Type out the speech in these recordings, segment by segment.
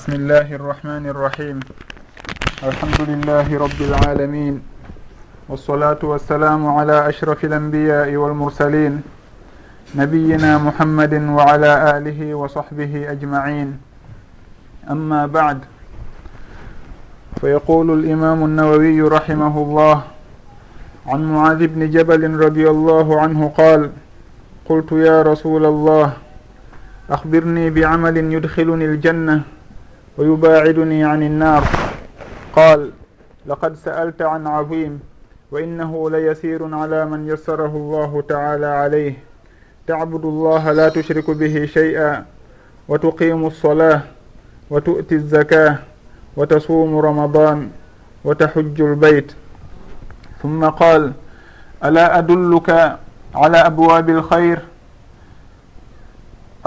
بسم الله الرحمن الرحيم الحمد لله رب العالمين والصلاة والسلام على أشرف الأنبياء والمرسلين نبينا محمد وعلى آله وصحبه أجمعين أما بعد فيقول الإمام النووي رحمه الله عن معاذ بن جبل رضي الله عنه قال قلت يا رسول الله أخبرني بعمل يدخلني الجنة ويباعدني عن النار. قال لقد سألت عن عظيم وإنه ليسير على من يسره الله تعالى عليه. تعبد الله لا تشرك به شيئا وتقيم الصلاة وتؤتي الزكاة وتصوم رمضان وتحج البيت. ثم قال ألا أدلك على أبواب الخير؟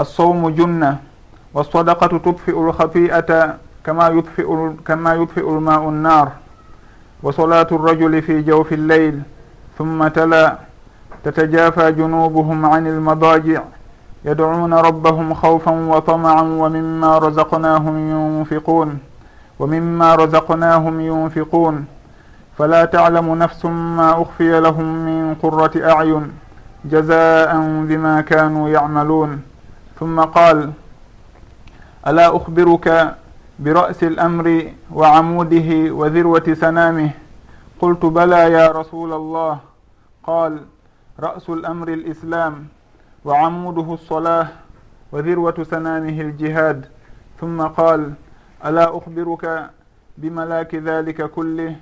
الصوم جنة wassadakatu tudfiu lhafiata kama yudfiu kama yudfiu lmau nnar wa solatu rajuli fi jawfi lleyl ثم تلا. تتجافى جنوبهم عن المضاجع. يدعون ربهم خوفا وطمعا ومما رزقناهم ينفقون. ومما رزقناهم ينفقون. فلا تعلم نفس ما أخفي لهم من قرة أعين جزاء بما كانوا يعملون. ثم قال ألا أخبرك برأس الأمر وعموده وذروة سنامه؟ قلت بلى يا رسول الله. قال رأس الأمر الإسلام وعموده الصلاة وذروة سنامه الجهاد. ثم قال ألا أخبرك بملاك ذلك كله؟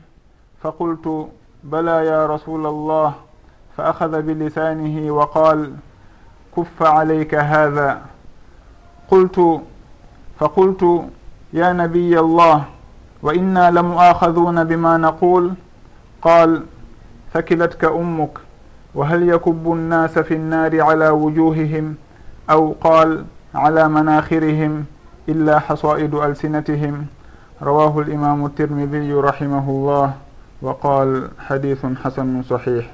فقلت بلى يا رسول الله. فأخذ بلسانه وقال كف عليك هذا. قلت فقلت يا نبي الله وإنا لمؤاخذون بما نقول قال ثكلتك أمك وهل يكب الناس في النار على وجوههم أو قال على مناخرهم إلا حصائد ألسنتهم رواه الإمام الترمذي رحمه الله وقال حديث حسن صحيح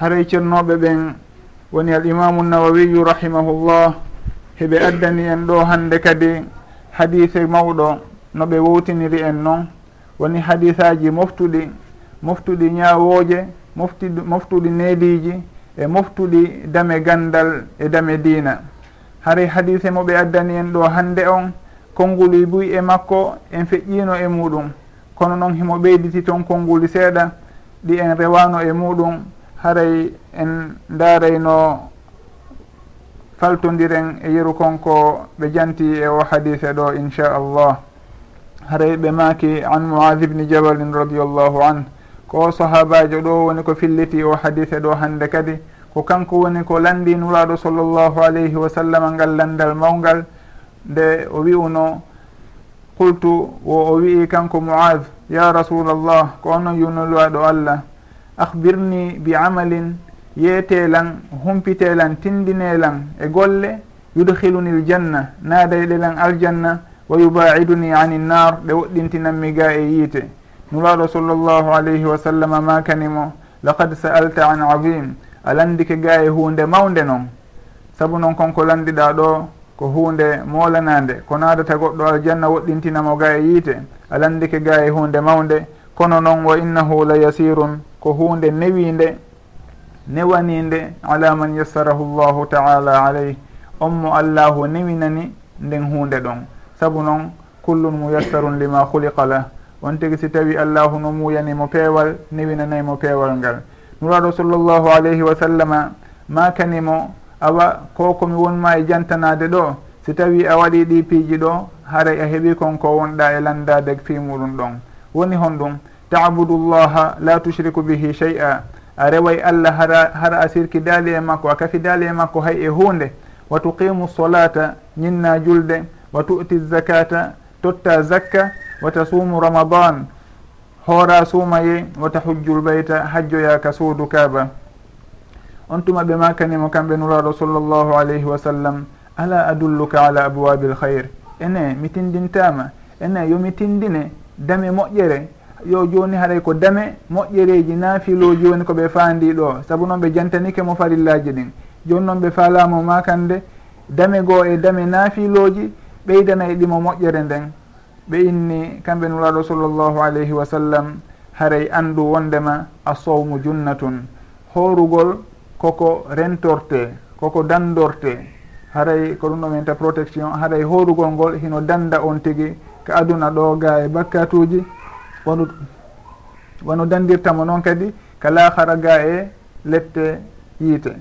haray cernoɓe ɓen woni al imamu nawawiyu rahimahullah heɓe addani en ɗo hande kadi hadise mawɗo no ɓe wowtiniri en noon. Woni hadisaji moftuɗi moftuɗi ñawoje moftiɗi moftuɗi neediji e moftuɗi dame gandal e dame diina. Haray hadise mo ɓe addani en ɗo hande on konnguli e buy e makko en feƴƴino e muɗum. Kono noon himo ɓeyditi toon konnguli seeɗa ɗi en rewano e muɗum haray en daarayno faltodiren e yeru konko ɓe janti e o hadise ɗo inchallah. Haray ɓe maaki an moad ibni jabalin radiallahu an. Ko sahabajo ɗo woni ko filliti o hadise ɗo hande kadi ko kanko woni ko landi nuraɗo sallllahu alayhi wa sallam ngal landal mawgal nde o wi'uno qultu wo o wi'i kanko moad ya rasulallah ko onon yunoluwaɗo allah akhbirni bi amalin yeetelan humpitelan tindinelan e golle yudhilunil janna naadayɗelan aljanna wa yubaiduni ani nnar ɗe woɗɗintinanmi ga e yiite. Nulaaɗo sallllahu alayhi wa sallam makanimo laqad sa'alta an adim alandike ga e hunde mawde noon saabu noon konko landiɗa ɗo ko hunde molanade ko nadata goɗɗo aljanna woɗɗintinamo ga e yiite. Alandike ga e hunde mawde kono noon wa innahu la yasirun ko hunde newinde newaninde ala man yassarahu llahu taala alayh on mo allahu newinani nden hunde ɗon. Saabu noon kullun muyassarun lima huliqa lah. On tigi si tawi allahu no muyanimo peewal newinanaymo peewal ngal. Nuraɗo sallllahu alayhi wa sallama makanimo awa ko komi wonma e jantanade ɗo? Si tawi a waɗi ɗi piiji ɗo haray a heeɓi konko wonɗa e landade fi muɗum ɗon. Woni hon ɗum tabudu llaha la tushriku bihi shey a a reway allah hara hara a sirki daali e makko a kafi daali e makko hay e hunde wa tuqimu solata ñinna julde wa tu'ti zakata totta zakka wa tasumu ramadan hoora suumaye wa tahujjul beyta hajjoya ka suudu kaaba. On tuma ɓe makanimo kamɓe nuraɗo sallllahu alayhi wa sallam ala adulluka ala abwabi l hayr ene mi tindintama ene yomi tindine dame moƴƴere yo joni haɗay ko dame moƴƴereji naafiloji woni koɓe faandi ɗo. Saabu noon ɓe jantanike mo farillaji ɗin. Joni noon ɓe falamo makande dame goo e dame naafiloji ɓeydana e ɗimo moƴƴere nden. Ɓe inni kamɓe nuraɗo sallllahu alayhi wa sallam haray andu wondema a sowmu junnatun. Horugol koko rentorte koko dandorte. Haray ko ɗum ɗo minta protection haray horugol ngol hino danda on tigi ka aduna ɗo ga e bakkatuji wonu wonu dandirtamo noon kadi ka lahara ga e lette yiite.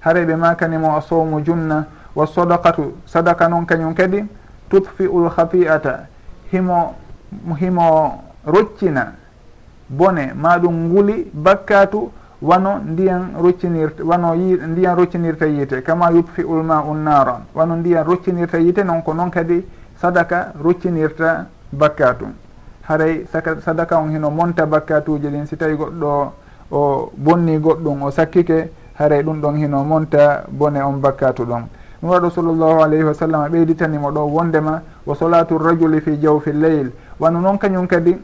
Hareɓe ɓe makanimo a sowmu junna wa sodakatu sadaka noon kañum kadi tutfiu lhafi'ata himo himo roccina bone maɗum nguli bakkatu wano ndiyan roccinirta wano yi ndiyan roccinirta yiite. Kama yutfiu lma un nara wano ndiyan roccinirta yiite noon ko noon kadi sadaka roccinirta bakkatu. haray sadaka on hino monta bakkatuji ɗin si tawi goɗɗo o bonni goɗɗum o sakkike haray ɗum ɗon hino monta bone on bakkatu ɗon. Ɗum waɗo sallllahu alayhi wa sallam ɓeyditanimo ɗo wondema wa solatu rajuli fi jawfi leyl wano noon kañum kadi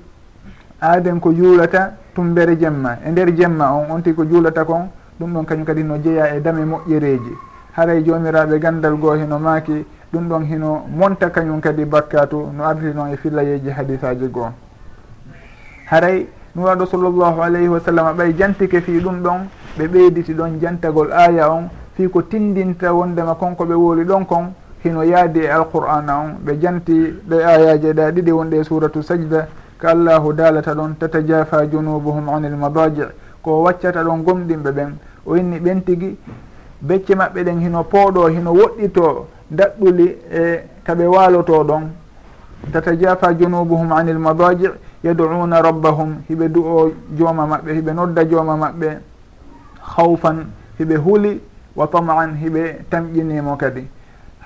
aaden ko juulata tumbere jemma. E nder jemma on on onti ko juulata kon ɗum ɗon kañum kadi no jeeya e dame moƴƴereji haray jomiraɓe gandal goo hino maaki ɗum ɗon hino monta kañum kadi bakkatu no ardi noon e fillayeji hadisaji goo. Haray nuraɗo sallllahu alayhi wa sallam ɓay jantike fi ɗum ɗon ɓe ɓeyditi ɗon jantagol aya on fi ko tindinta wondema konko ɓe wooli ɗon kon hino yaadi e alqur'ana on ɓe janti ɗe ayaji ɗa ɗiɗi wonɗe e suratu sajda ko allahu daalata ɗon tatajafa junubuhum an il madaji ko waccata ɗon gomɗinɓe ɓen. O inni ɓen tigui becce maɓɓe ɗen hino pooɗo hino woɗɗito daɗɗuli e kaɓe waaloto ɗon. Tatajafa junubuhum anil madaji yaduna rabbahum hiɓe du'o jooma maɓɓe hiɓe nodda jooma maɓɓe. Hawfan hiɓe huuli wa tamaan hiɓe tamƴinimo kadi.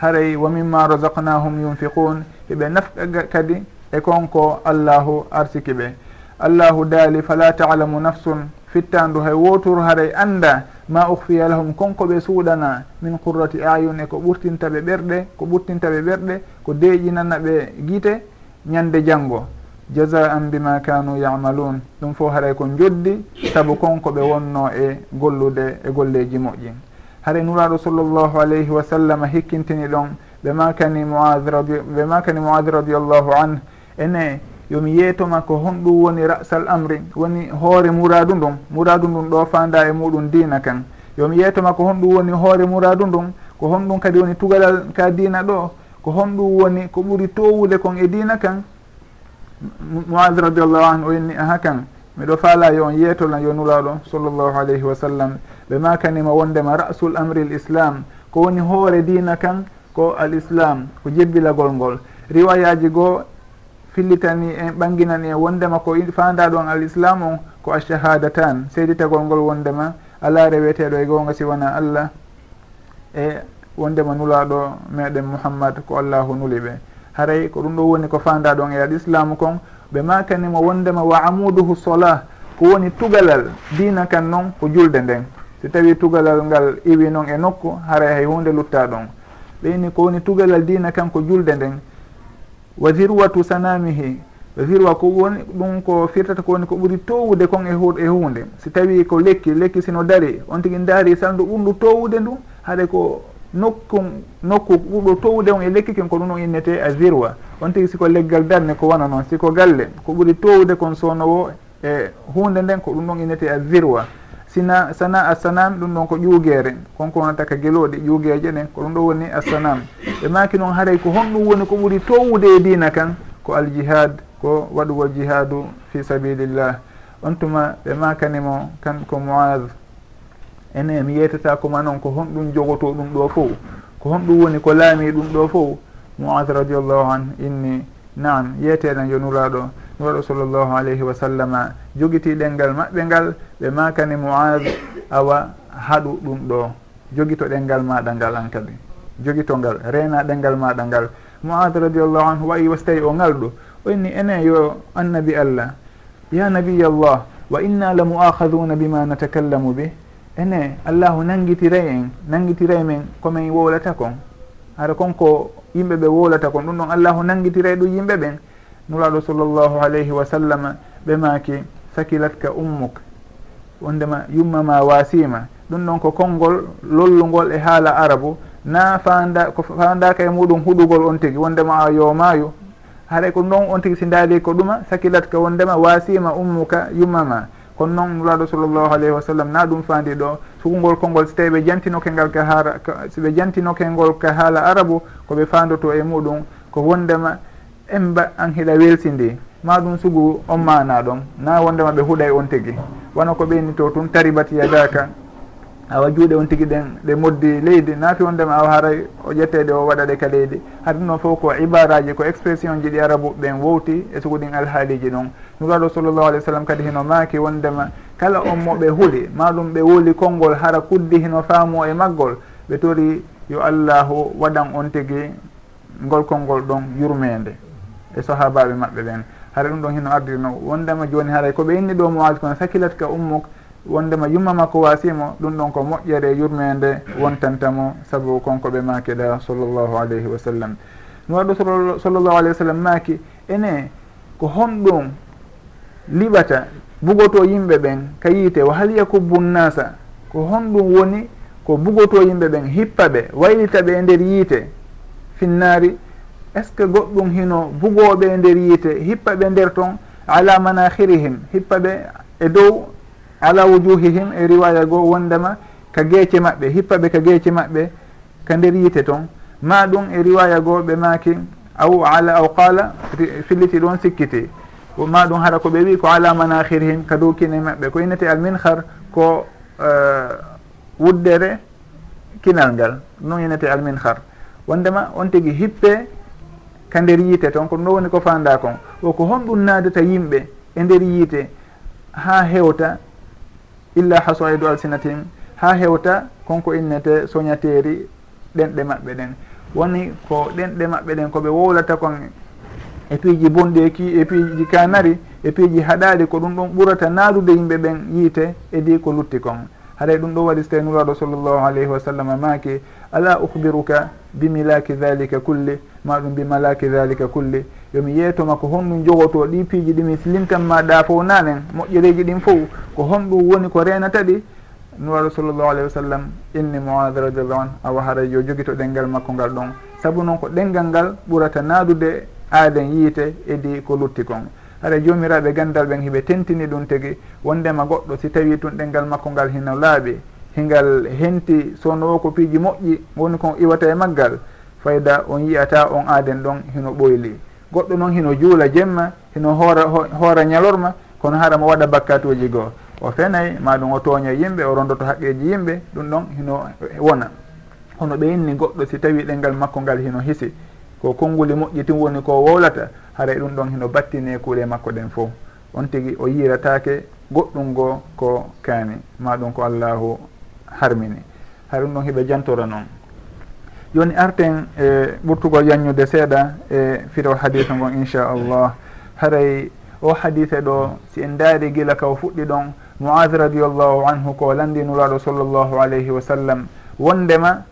Haray wa mimma razaqnahum yunfiqun hiɓe nafqa kadi e konko allahu arsiki ɓe. Allahu daali fala talamu nafsun fittandu hay wotoro haray anda ma uhfiya lahum konko ɓe suuɗana min qurrati ayun e ko ɓurtinta ɓe ɓerɗe ko ɓurtinta ɓe ɓerɗe ko deƴinana ɓe guite ñande janggo jaza an bima kanu yamalun ɗum fo haray ko joddi saabu konko ɓe wonno e gollude e golleji moƴƴi haray nuraɗo sallllahu alayhi wa sallam hikkintini ɗon ɓe makani moad rabi ɓe makani moad radiallahu anh ene yomi yeetoma ko honɗum woni rasal amri woni hoore muradu ndum muradu ndum ɗo fanda e muɗum dina kan. Yomi yeetoma ko honɗum woni hoore muradu ndum ko honɗum kadi woni tugalal ka dina ɗo ko honɗum woni ko ɓuuri towude kon e dina kan? Moad radiallahu anu o inni aha kan miɗo faala yo on yeetola yo nulaɗo sallllahu alayhi wa sallam. Ɓe makanima wondema rasul amri l islam ko woni hoore dina kan ko al islam ko jebbilagol ngol. Riwayaji goo fillitani en ɓanginani en wondema ko fanda ɗon al islam on ko ashahadatan seyditagol ngol wondema. Ala reweteɗo e gonga siwana allah. E wondema nulaɗo meɗen mouhammad ko allahu nuli ɓe haray ko ɗum ɗo woni ko fanda ɗon e al islamu kon. Ɓe makanimo wondema wa amuduhu solah ko woni tugalal dina kan noon ko julde nden. So tawi tugalal ngal iwi noon e nokku haray hay hunde lutta ɗon ɓeyni ko woni tugalal dina kan ko julde nden. wa zirwatu sanamihi. Zirwa ko woni ɗum ko firtata ko woni ko ɓuuri towude kon e hu e hunde si tawi ko lekki lekki sino dari on tigui daari sandu ɓurdu towude ndu haɗa ko nokku nokku ɓurɗo towude on e lekki ken ko ɗum ɗon innete a zirwa. On tigui siko leggal darne ko wana noon siko galle ko ɓuuri towude kon sownowo e hunde nden ko ɗum ɗon innete a zirwa. sina sana assanami ɗum ɗon ko ƴuuguere konko wonata ka geloɗe ƴuugueje ɗen ko ɗum ɗo woni assanami ɓe maki noon haaray ko honɗum woni ko ɓuuri towude e dina kan ko aljihad ko waɗugo jihadu fi sabilillah. On tuma ɓe makanimo kan ko moad ene mi yeytata koma noon ko honɗum jogoto ɗum ɗo fof ko honɗum woni ko laami ɗum ɗo fof moad radiallahu an inni naam yeeteɗen yo nuraɗo waɗo sallllahu alayhi wa sallama jogiti ɗenngal maɓɓe ngal ɓe makani moad awa haɗu ɗum ɗo. Jogito ɗenngal maɗa ngal an kadi. Jogito ngal rena ɗenngal maɗa ngal. Moad radiallahu anhu wayi wasi tawi o ngal ɗo o inni ene yo annabi allah. Ya nabiyallah wa inna la muahaduna bima natakallamu bih. Ene allahu nangitiray en nangitiray men komin wowlata kon. Hara konko yimɓe ɓe wowlata kon. Ɗum ɗon allahu nangitiray ɗum yimɓe ɓen nuraɗo sallllahu alayhi wa sallam ɓemaki sakilatka ummuk. Wondema yummama wasima ɗum ɗon ko konngol lollugol e haala arabu. Na fanda ko fandaka e muɗum huɗugol on tigui wondema a yomayo haɗa ko noon on tigui si daali ko ɗuma sakilatka wondema wasima ummuka yummama kono noon nuraɗo sallllahu alayhi wa sallam na ɗum fandi ɗo. Sukugol konngol so tawi ɓe jantinoke ngal ka haara so ɓe jantinoke ngol ka haala arabu koɓe fandoto e muɗum. Ko wondema en mba an hiɗa weltinde ma ɗum sugu on mana ɗon. Na wondema ɓe huuɗay on tigui wona ko ɓeyni to tun taribati yadaka awa juuɗe on tigui ɗen ɗe moddi leydi. Naafi wondema awa haray o ƴettede o waɗa ɗe ka leydi. Hade noon fof ko ibaraji ko expression ji ɗi arabu ɓen wowti e sugu ɗin alhaaliji ɗon. Nuraɗo sallllahu alih w sallam kadi hino maaki wondema kala on moɓe huuli maɗum ɓe woli konngol hara kuddi hino faamu e maggol. Ɓe tori yo allahu waɗan on tigui ngol konngol ɗon yurmede e sahabaɓe maɓɓe ɓen. Hara ɗum ɗon hino ardirno wondema joni haray koɓe inni ɗo moage kono sakilat ka ummuk wondema yummama ko wasimo ɗum ɗon ko moƴƴere yurmede wontantamo saabu konko ɓe makiɗa sallllahu alayhi wa sallam. No waɗɗo sallllahu alayhi wa sallam maaki ene ko honɗum liɓata bugoto yimɓe ɓen ka yiite wa hal yakubbu nnasa ko honɗum woni ko bugoto yimɓe ɓen hippa ɓe waylita ɓe e nder yiite finnaari est ce que goɗɗum hino bugoɓe e nder yiite hippa ɓe nder toon ala manahirihim hippa ɓe e dow ala wujuhihim e riwaya goo wondema ka geece maɓɓe hippa ɓe ka geece maɓɓe ka nder yiite toon ma ɗum e riwaya goo ɓe maaki aw ala aw qala filliti ɗon sikkiti. Ma ɗum hara ko ɓe wi ko ala manahirihim ka dow kine maɓɓe. Ko innete alminhar ko uh, wuddere kinal ngal. Ɗum innete alminhar. Wondema on tigui hippe ka nder yiite toon kono noon woni ko fanda kon o ko honɗum naadata yimɓe e nder yiite ha hewta illa hasaidu alsinatim ha hewta konko innete soñateri ɗenɗe maɓɓe ɗen. Woni ko ɗenɗe maɓɓe ɗen koɓe wowlata kon e piiji bonɗi e ki e piiji kanari e piiji haɗaɗi ko ɗum ɗon ɓurata naadude yimɓe ɓen yiite edi ko lutti kon. Haɗay e ɗum ɗo waɗi so tawi nuraɗo sallllahu alayhi wa sallam maki ala uhbiruka bimilaki dhalika kulli? maɗum bi malaki dalika kulle. Yomi yeetoma ko honɗum jogoto ɗi piiji ɗi mi silintanma ɗa fo nanen moƴƴereji ɗin fof ko honɗum woni ko renata ɗi. Nuwaɗo sallllahu alayhi wa sallam inni moad radiallahu an awa haray yo jogui to ɗengal makko ngal ɗon. Saabu noon ko ɗengal ngal ɓurata naadude aaden yiite edi ko lutti kon. Haɗa jomiraɓe gandal ɓen hiɓe tentini ɗum tigui wondema goɗɗo si tawi tun ɗengal makko ngal hino laaɓi. Hingal henti sowno o ko piiji moƴƴi woni kon iwata e maggal. fayda on yiyata on aaden ɗon hino ɓoyli. Goɗɗo noon hino juula jemma hino hoora hoora ñalorma kono hara mo waɗa bakkatuji goo. O fenay maɗum o tooña yimɓe o rondoto haqqeji yimɓe ɗum ɗon hino wona. Hono ɓe ɓeyinni goɗɗo si tawi ɗengal makko ngal hino hisi. Ko konnguli moƴƴitin woni ko wowlata haray ɗum ɗon hino battine kuuɗe makko ɗen fof. On tigi o yiratake goɗɗum goo ko kaani. Maɗum ko allahu harmini. Hay ɗum ɗon hiɓe jantora noon joni arten e ɓurtugol yanñude seeɗa e firol hadise ngon inchallah. Haray o hadise ɗo si en daari gila ka o fuɗɗi ɗon moas radiallahu anhu ko landinuraɗo sallllahu alayhi wa sallam. Wondema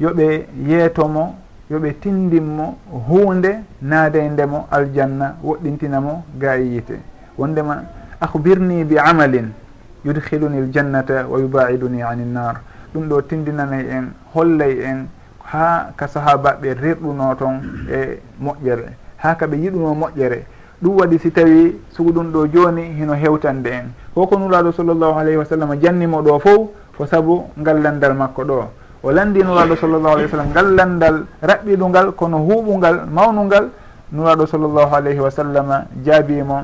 yoɓe yeetomo yoɓe tindinmo hunde naade ndemo aljanna woɗɗintinamo ga e yiite. Wondema akhbirni bi amalin yudkhiluni l jannata wa yubaiduni ani nnar ɗum ɗo tindinanay en hollay en ha ka sahabaɓe rirɗuno toon e moƴƴere ha kaɓe yiɗuno moƴƴere. Ɗum waɗi si tawi sugu ɗum ɗo joni hino hewtande en. Koko nuraɗo sallllahu alayhi wa sallam jannimo ɗo fof ko saabu ngallandal makko ɗo. O landi nuraɗo sallllahu alayhi wa sallam ngallandal raɓɓiɗungal kono huuɓungal mawnungal nuraɗo sallllahu alayhi wa sallam jaabimo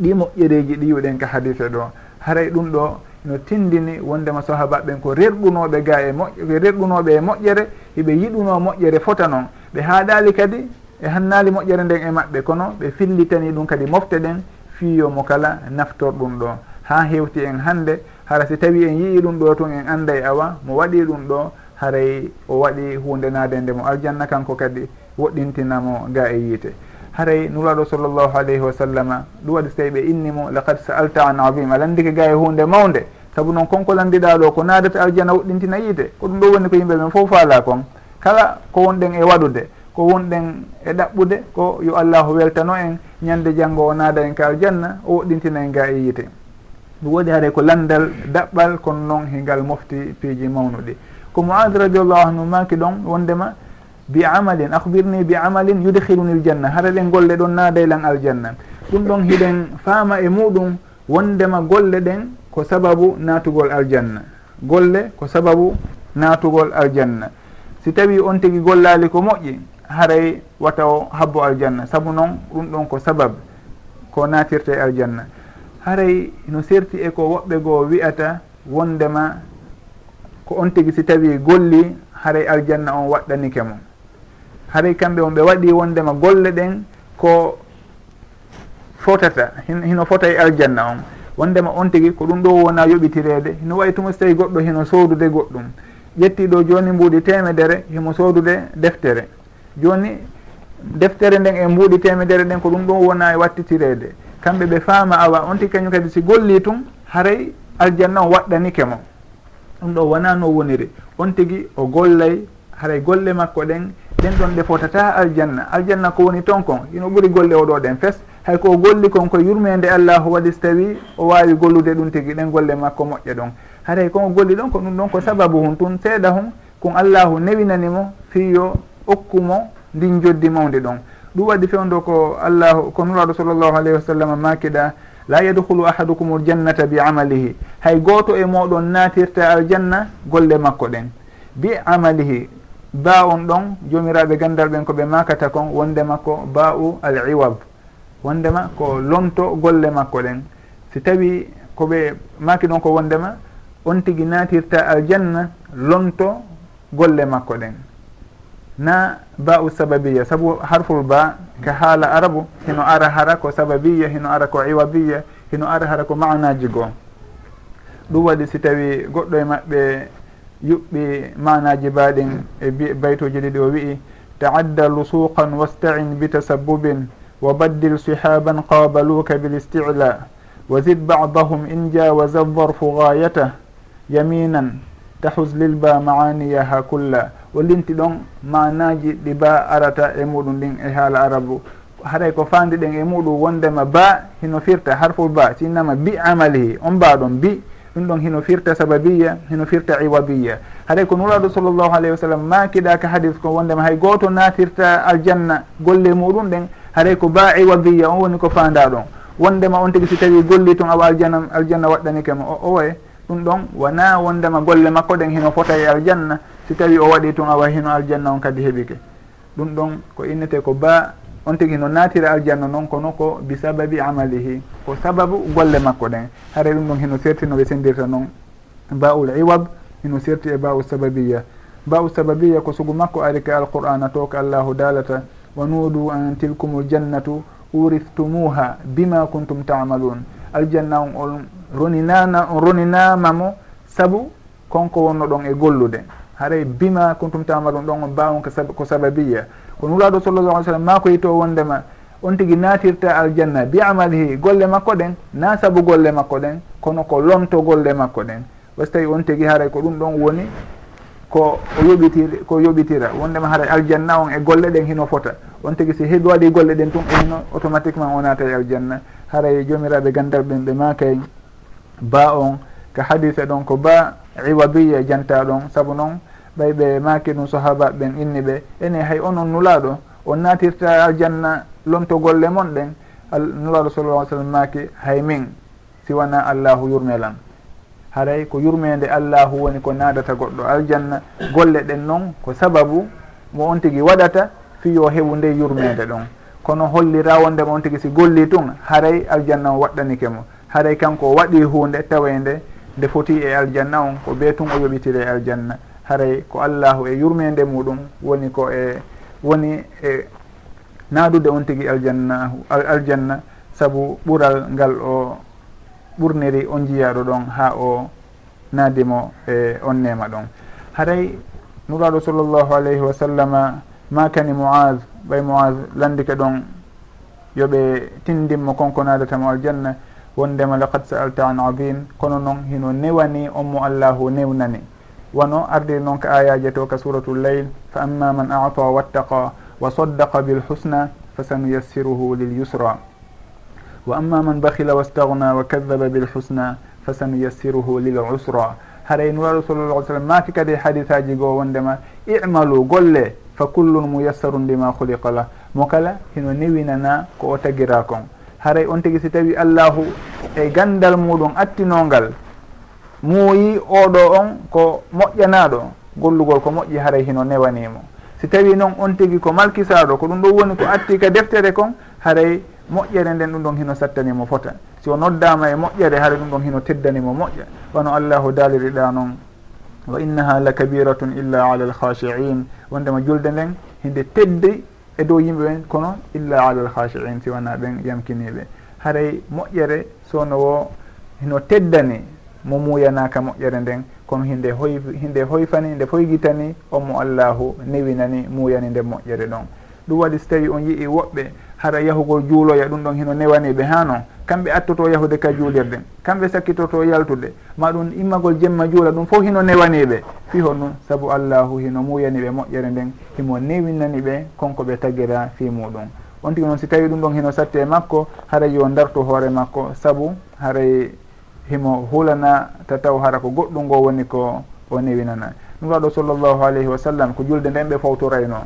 ɗi moƴƴereji ɗi yuɗen ka hadife ɗo. Haray ɗum ɗo no tindini wondema sahabaɓen ko rerɗunoɓe ga e moƴ rerɗunoɓe e moƴƴere hiɓe yiɗuno moƴƴere fota noon ɓe haaɗali kadi e hannali moƴƴere nden e maɓɓe kono ɓe fillitani ɗum kadi mofte ɗen fiyomo kala naftor ɗum ɗo. Ha hewti en hande hara si tawi en yii ɗum ɗo tun en annda e awa mo waɗi ɗum ɗo haray o waɗi hunde nde mo aljanna kanko kadi woɗɗintinamo ga e yiite. Haray nuraɗo sallllahu alayhi wa sallama ɗum waɗi so tawi ɓe innimo laqad sa'alta an adim alandike ga e hunde mawde saabu noon konko landiɗa ɗo ko nadata aljana woɗɗintina yiite ko ɗum ɗo woni ko yimɓe ɓen fof faala kon. Kala ko wonɗen e waɗude ko wonɗen e ɗaɓɓude ko yo allahu weltano en ñande janngo o naada en ka aljanna o woɗɗintina en ga e yiite. Ɗum waɗi haare ko landal daɓɓal kono noon hingal mofti piiji mawnuɗi. Ko moad radiallahu anhu maki ɗon wondema bi amalin ahbirni bi amalin yudhiluni l janna. Hara ɗen golle ɗon naadaylan e aljanna. Ɗum ɗon hiɗen faama e muɗum wondema golle ɗen ko sababu natugol aljanna. Golle ko sababu natugol aljanna. Si tawi on tigi gollali ko moƴƴi haray wata o habbo aljanna. Saabu noon ɗum ɗon ko sabab ko natirta e aljanna. Haray no serti e ko woɓɓe goo wiyata wondema ko on tigi si tawi golli haray aljanna on waɗɗanike mo. Haray kamɓe on ɓe waɗi wondema golle ɗen ko fotata hino fota e aljanna on. wondema on tigui ko ɗum ɗo wona yoɓitirede. No way tumo so tawi goɗɗo heno sodude goɗɗum. Ƴettiɗo joni mbuuɗi temedere himo sodude deftere. Joni deftere nden e mbuuɗi temedere ɗen ko ɗum ɗon wona e wattitirede. Kamɓe ɓe faama awa on ti kañum kadi si golli tun haray aljanna o waɗɗanike mo. Ɗum ɗo wona no woniri. On tigui o gollay haray golle makko ɗen. Ɗen ɗon ɗe fotata aljanna. Aljanna ko woni ton kon ino ɓuuri golle oɗo ɗen fes. hayko o golli kon koye yurmede allahu waɗi so tawi o wawi gollude ɗum tigui ɗen golle makko moƴƴa ɗon. Haray kon o golli ɗon ko ɗum ɗon ko sababu hun tun seeɗa hun kon allahu newinanimo fiyo okkumo ndin joddi mawde ɗon. Ɗum waɗi fewdo ko allahu ko nuraɗo sallllahu alayhi wa sallam makiɗa la yadhulu ahadukum ljannata bi amalihi. Hay goto e moɗon natirta aljanna golle makko ɗen. Bi amalihi ba on ɗon jomiraɓe gandal ɓen koɓe makata kon wonde makko ba u al iwab wondema ko lomto golle makko ɗen. Si tawi koɓe maki ɗon ko wondema on tigui natirta aljanna lomto golle makko ɗen. Na ba'u sababiya saabu harful ba ka haala arabu hino ara hara ko sababiya hino ara ko iwabiya hino ara hara ko manaji goo. Ɗum waɗi si tawi goɗɗo e maɓɓe yuɓɓi manaji baɗin e baytuji ɗiɗi o wi'i taadda lusuqan wastain bitasabubin وبدل سحابا قابلوك بالاستعلاء وزد بعضهم إن جاوز الظرف غايته يمينا تحز للبا معانيها كلا wallinti ɗon manaji ɗi ba arata e muɗum ɗin e haala arabu haɗay ko fandi ɗen e muɗum wondema ba hino firta harful ba sinnama bi amalihi on mbaɗon bi ɗum ɗon hino firta sababiya hino firta iwabiya haɗay ko nuraɗo sallllahu alayhi wa sallam makiɗa ka hadis ko wondema hay goto natirta aljanna golle muɗum ɗen haray ko baai wadiya on woni ko fanda ɗon. Wondema on tigui si tawi golli tun awa aljanna aljanna waɗɗanike mo. O oye ɗum ɗon wona wondema golle makko ɗen hino fota e aljanna si tawi o waɗi tun awa hino aljanna on kadi heeɓike ɗum ɗon ko innete ko ba on tigi no natira aljanna noon kono ko bi sababi amalihi ko sababu golle makko ɗen. Haara ɗum ɗon hino serti no ɓe sendirta noon baul iwab hino serti e baul sababiya. Baul sababiya ko sugu makko ari ke alqur'ana to ko allahu dalata wa nuudu an tilkumu ljannatu uriftumuha bima kuntum tamalun aljanna on on roninana on roninamamo saabu konko wonno ɗon e gollude. Haray bima kuntum tamalun ɗon on bawon ko sababiya. Ko nuraɗo sallallah alih sallam ma ko yito wondema on tigui natirta aljanna bi amalihi golle makko ɗen na saabu golle makko ɗen kono ko lonto golle makko ɗen. Wasi tawi on tigui haray ko ɗum ɗon woni ko yoɓitir ko yoɓitira. Wondema haray aljanna on e golle ɗen hino fota. On tigui si heeɓi waɗi golle ɗen tun e hino automatiquement o naata e aljanna. Haray e jomiraɓe gandal ɓen ɓe makay ba on ko hadise ɗon ko ba iwabiya e janta ɗon saabu noon ɓay ɓe maki ɗum sahaba ɓen inni ɓe. Ene hay onon nulaɗo on natirta aljanna lomto golle mon ɗen nulaɗo sallallah sallam maki hay min siwana allahu yurmelan. haray ko yurmede allahu woni ko nadata goɗɗo aljanna. Golle ɗen noon ko sababu mo on tigui waɗata fiyo heɓu nde yurmede ɗon. Kono holli rawondema on tigui si golli tun haray aljanna o waɗɗanike mo. Haray kanko o waɗi hunde tawede nde foti e aljanna on ko be tun o yoɓitire e aljanna. Haray ko allahu e yurmede muɗum woni ko e woni e naadude on tigui aljanna aljanna saabu ɓural ngal o ɓurniri on jiyaɗo ɗon ha o naadimo e on nema ɗon. Haray nuraɗo sallllahu alayhi wa sallama makani moaz ɓay moaz landike ɗon yoɓe tindinmo konko nadatamo aljanna wondema laqad sa'alta an adim kono noon hino newani on mo allahu newnani. Wono ardiri noon ka ayaji to ka suratu leyl fa amma man ata wattaqa wa saddaqa bilhusna fa sanuyassiruhu lilyusra wa amma man bahila wastagna wa kadaba bilhusna fasanuyassiruhu lil usra haray nuraɗo sallallah alih sallam maati kadi hadis aji goo wondema imalu golle fa kullun muyassaru ndima huliqa lah mo kala hino newinana ko o tagira kon haray on tigi si tawi allahu e gandal muɗum attinongal muuyi oɗo on ko moƴƴanaɗo gollugol ko moƴƴi haray hino newanimo si tawi noon on tigi ko malkisaɗo ko ɗum ɗo woni ko atti ka deftere kon haray moƴƴere nden ɗum ɗon hino sattanimo fota. Si o noddama e moƴƴere haara ɗum ɗon hino teddanimo moƴƴa wano allahu daliriɗa noon wa innaha la kabiratun illa ala alkhashiin wondema julde nden hinde teddi e dow yimɓe ɓen kono illa ala alkhashiin si wona ɓen yamkiniɓe. Haray moƴƴere sowno wo hino teddani mo muyanaka moƴƴere nden. Kono hinde hoy hinde hoyfani nde foygitani on mo allahu newinani muyani nde moƴƴere ɗon. Ɗum waɗi so tawi on yii woɓɓe hara yahugol juuloya ɗum ɗon hino newaniɓe ha noon kamɓe attoto yahude ka juulirde kamɓe sakkitoto yaltude. Ma ɗum immagol jemma juula ɗum fof hino newaniɓe fi hon noon saabu allahu hino muyaniɓe moƴƴere nden himo newinani ɓe konko ɓe tagira fi muɗum. On tigi noon si tawi ɗum ɗon hino satti e makko haray yo dartu hoore makko saabu haray himo hulana ta taw hara ko goɗɗum ngo woni ko o newinana. Ɗum waɗo sallllahu alayhi wa sallam ko julde nden ɓe fawtorayno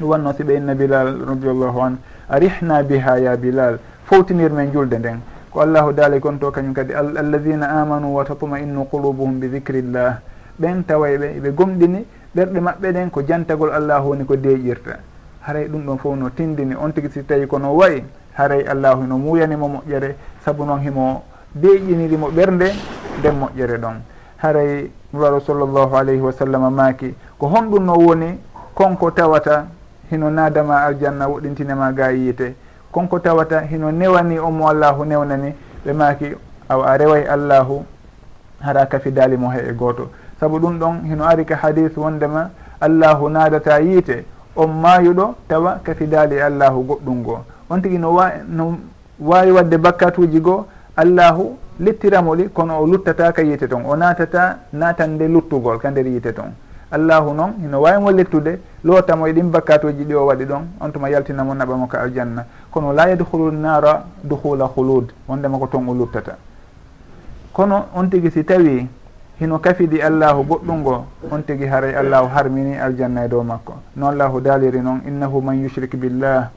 ɗum wanno si ɓe inna bilal radiallahu an arihna biha ya bilal fowtinir men e julde nden. Ko allahu daali kon to kañum kadi alladina amanu wa tatmainnu qulubuhum bi dicrillah ɓen taway ɓe ɓe gomɗini ɓerɗe maɓɓe ɗen ko jantagol allahu woni ko deeƴirta. Haray ɗum ɗon fof no tindini. On tigi si tawi kono wayi haray allahu no muyanimo moƴƴere saabu noon himo deeƴinirimo ɓernde nden moƴƴere ɗon. Haray nuraɗo sallllahu alayhi wa sallam maaki ko honɗum no woni konko tawata hino nadama aljanna woɗintinema ga yiite konko tawata hino newani omo allahu newnani ɓe maki aw a reway allahu hara kafidali mo hay e goto. Saabu ɗum ɗon hino ari ka hadis wondema allahu naadata yiite on mayuɗo tawa kafidali e allahu goɗɗum goo on tigui no wa no wawi wadde bakkatuji goo allahu littiramo ɗi kono o luttata ka yiite toon o natata natande luttugol ka nder yiite toon allahu noon ino wawimo lettude lootamo e ɗin bakkatuji ɗi o waɗi ɗon on tuma yaltinamo naɓamo ka aljanna. Kono la yadhulul nara duhula hulud wondema ko toon o luttata. Kono on tigui si tawi hino kafidi allahu goɗɗungo on tigui haray allahu harmini aljanna e dow makko. No allahu daliri noon innahu man yushrik billah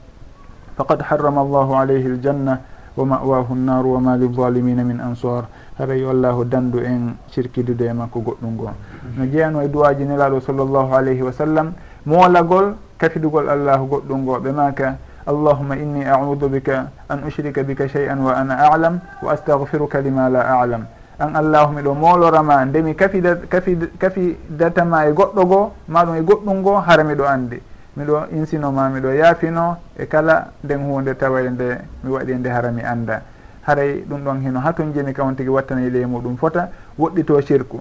faqad harrama allahu alayhi aljanna wa mawahu nnaru wa ma lilzalimina min ansar. haray yo allahu dandu en cirkidude e makko goɗɗum gon no jeyano e duwaji nelaɗo sallllahu alayhi wa sallam moolagol kafidugol allahu goɗɗum ngo. Ɓe maka allahuma inni audu bika an ushrika bika chey an wa ana alam wa astahfiruka lima la alam. An allahu miɗo moolorama nde mi kafidatama e goɗɗo goo maɗum e goɗɗum goo hara miɗo andi miɗo insinoma miɗo yaafino e kala nden hunde tawayde nde mi waɗi e nde hara mi anda haray ɗum ɗon hino hatun jeni kawon tigui wattana e ley muɗum fota woɗɗito sirku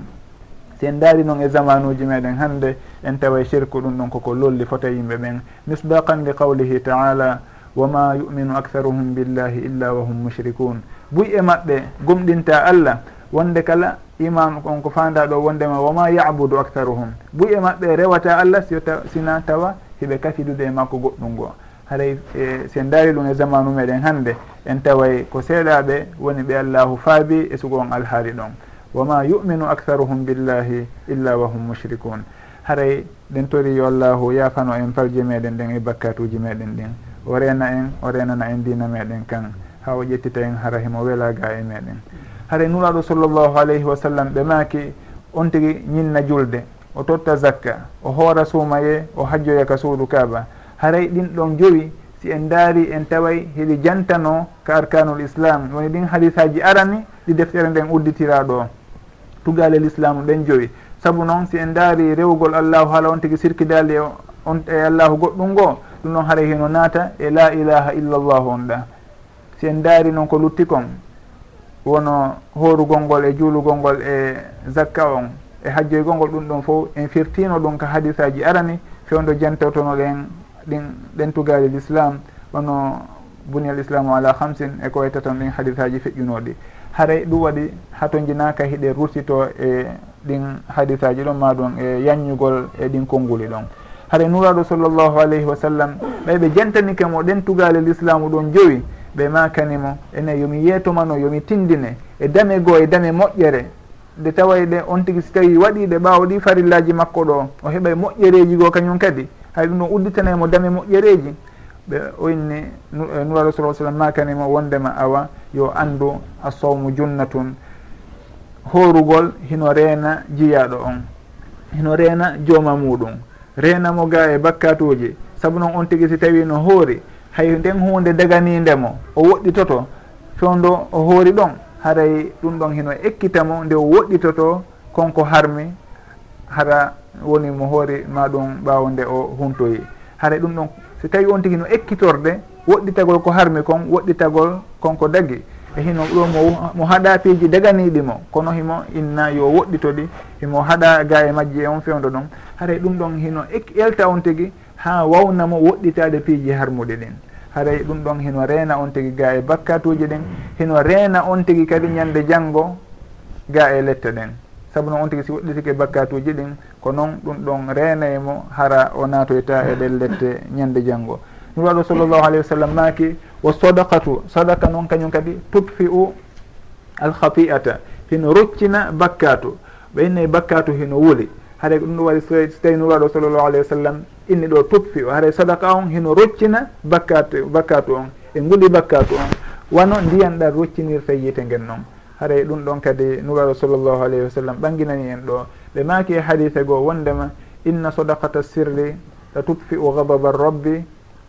si en daari noon e zamanuji meɗen hannde en tawa e sirku ɗum ɗon koko lolli fota yimɓe ɓen misdaqan li qawlihi taala wama yuminu aktharuhum billahi illa wa hum mushrikun. Buy e maɓɓe gomɗinta allah wonde kala imam on ko fanda ɗo wondema wama yabudu aktharuhum. Buy e maɓɓe rewata allah siota sina tawa hiɓe kafidude e makko goɗɗum ngoo haray e si en daari ɗum e zamanu meɗen hannde en taway ko seeɗaɓe woni ɓe allahu faabi e sugo on alhaali ɗon. Wama yuminu aktharuhum billahi illa wa hum mushrikun. Haray ɗen tori yo allahu yafano en falje meɗen ɗen e bakkatuji meɗen ɗin o rena en o renana en dina meɗen kan. Ha o ƴettita en hara himo welaga e meɗen. Haray nuraɗo sallllahu alayhi wa sallam ɓe maaki on tigui ñinna julde. O totta zakka o hoora suumaye o hajjoya ka suudu kaaba. Haray ɗin ɗon jowi si en daari en taway heɗi jantano ka arkanul islam. Woni ɗin hadisaji arani ɗi deftere nden udditiraɗo tugalel islamu ɗen joyi. Saabu noon si en daari rewgol allahu haala on tigui sirkidali e on e allahu goɗɗum ngo ɗum noon haara heno naata e la ilaha illallahu on ɗa. Si en daari noon ko lutti kon wono horugol ngol e juulugol ngol e zakka on e hajjoygol ngol ɗum ɗon fof en firtino ɗum ka hadisaji arani fewdo jantawtonoɗen ɗin ɗen tugali l' islam wono buni al islamu ala hamsin e ko wayta tan ɗin hadis aji feƴƴunoɗi haray ɗum waɗi hato jinaka hiɗe rursito e ɗin hadis aji ɗon ma ɗum e yanñugol e ɗin konnguli ɗon. Haɗa nuraɗo sallllahu alayhi wa sallam ɓay ɓe jantanike mo ɗen tugali l' islamu ɗon jowi ɓe makanimo ene yomi yeetomano yomi tindine e dame goo e dame moƴƴere. Nde tawayɗe on tigui si tawi waɗiɗe ɓawɗi farillaji makko ɗo o heeɓay moƴƴereji goo kañum kadi. hay ɗum ɗon udditanemo dame moƴƴereji ɓe o inni nuraɗo sa sallam makanimo wondema awa yo andu a sawmu junnatun. Horugol hino reena jiyaɗo on hino reena jooma muɗum reenamo ga e bakkatuji saabu noon on tigui si tawi no hoori hay nden hunde daganindemo o woɗɗitoto fewndo o hoori ɗon haray ɗum ɗon hino ekkitamo nde o woɗɗitoto konko harmi hara woni mo hoore ma ɗum ɓaawo o huntoyi. Haara ɗum ɗon so tawi on tigui no ekkitorde woɗɗitagol ko harmi kon woɗɗitagol konko dagui e hino ɗo mo mo haɗa piiji daganiɗimo kono himo inna yo woɗɗitoɗi himo haɗa ga e majji e on fewdo ɗon haray ɗum ɗon hino elta on tigui ha wawnamo woɗɗitade piiji harmuɗe ɗin. Haray ɗum ɗon hino reena on tigui ga e bakkatuji ɗin hino reena on tigui kadi ñande janggo ga e lette ɗen saabu noon on tigui si woɗɗitike bakkatuji ɗin ko noon ɗum ɗon renaymo hara o natoyta e ɗen lette ñande janggo nuraɗo sallllahu alayhi wa sallam maaki wo sodakatu sadaka noon kañum kadi tupfi u alhafi'ata hino roccina bakkatu. Ɓeyne bakkatu hino wuli. Haɗa ɗum ɗo waɗi so tawi nuraɗo sallllahu alayhi wa sallam inni ɗo tupfi o haɗa sadaka on hino roccina bakkatu bakkatu on e nguɗi bakkatu on. Wano ndiyan ɗan roccinirta yiite ngen noon. haray ɗum ɗon kadi nuraɗo sallllahu alayhi wa sallam ɓanginani en ɗo. Ɓe maaki e hadise goo wondema inna sodakata sirri la tutfi u gadaba rabbi.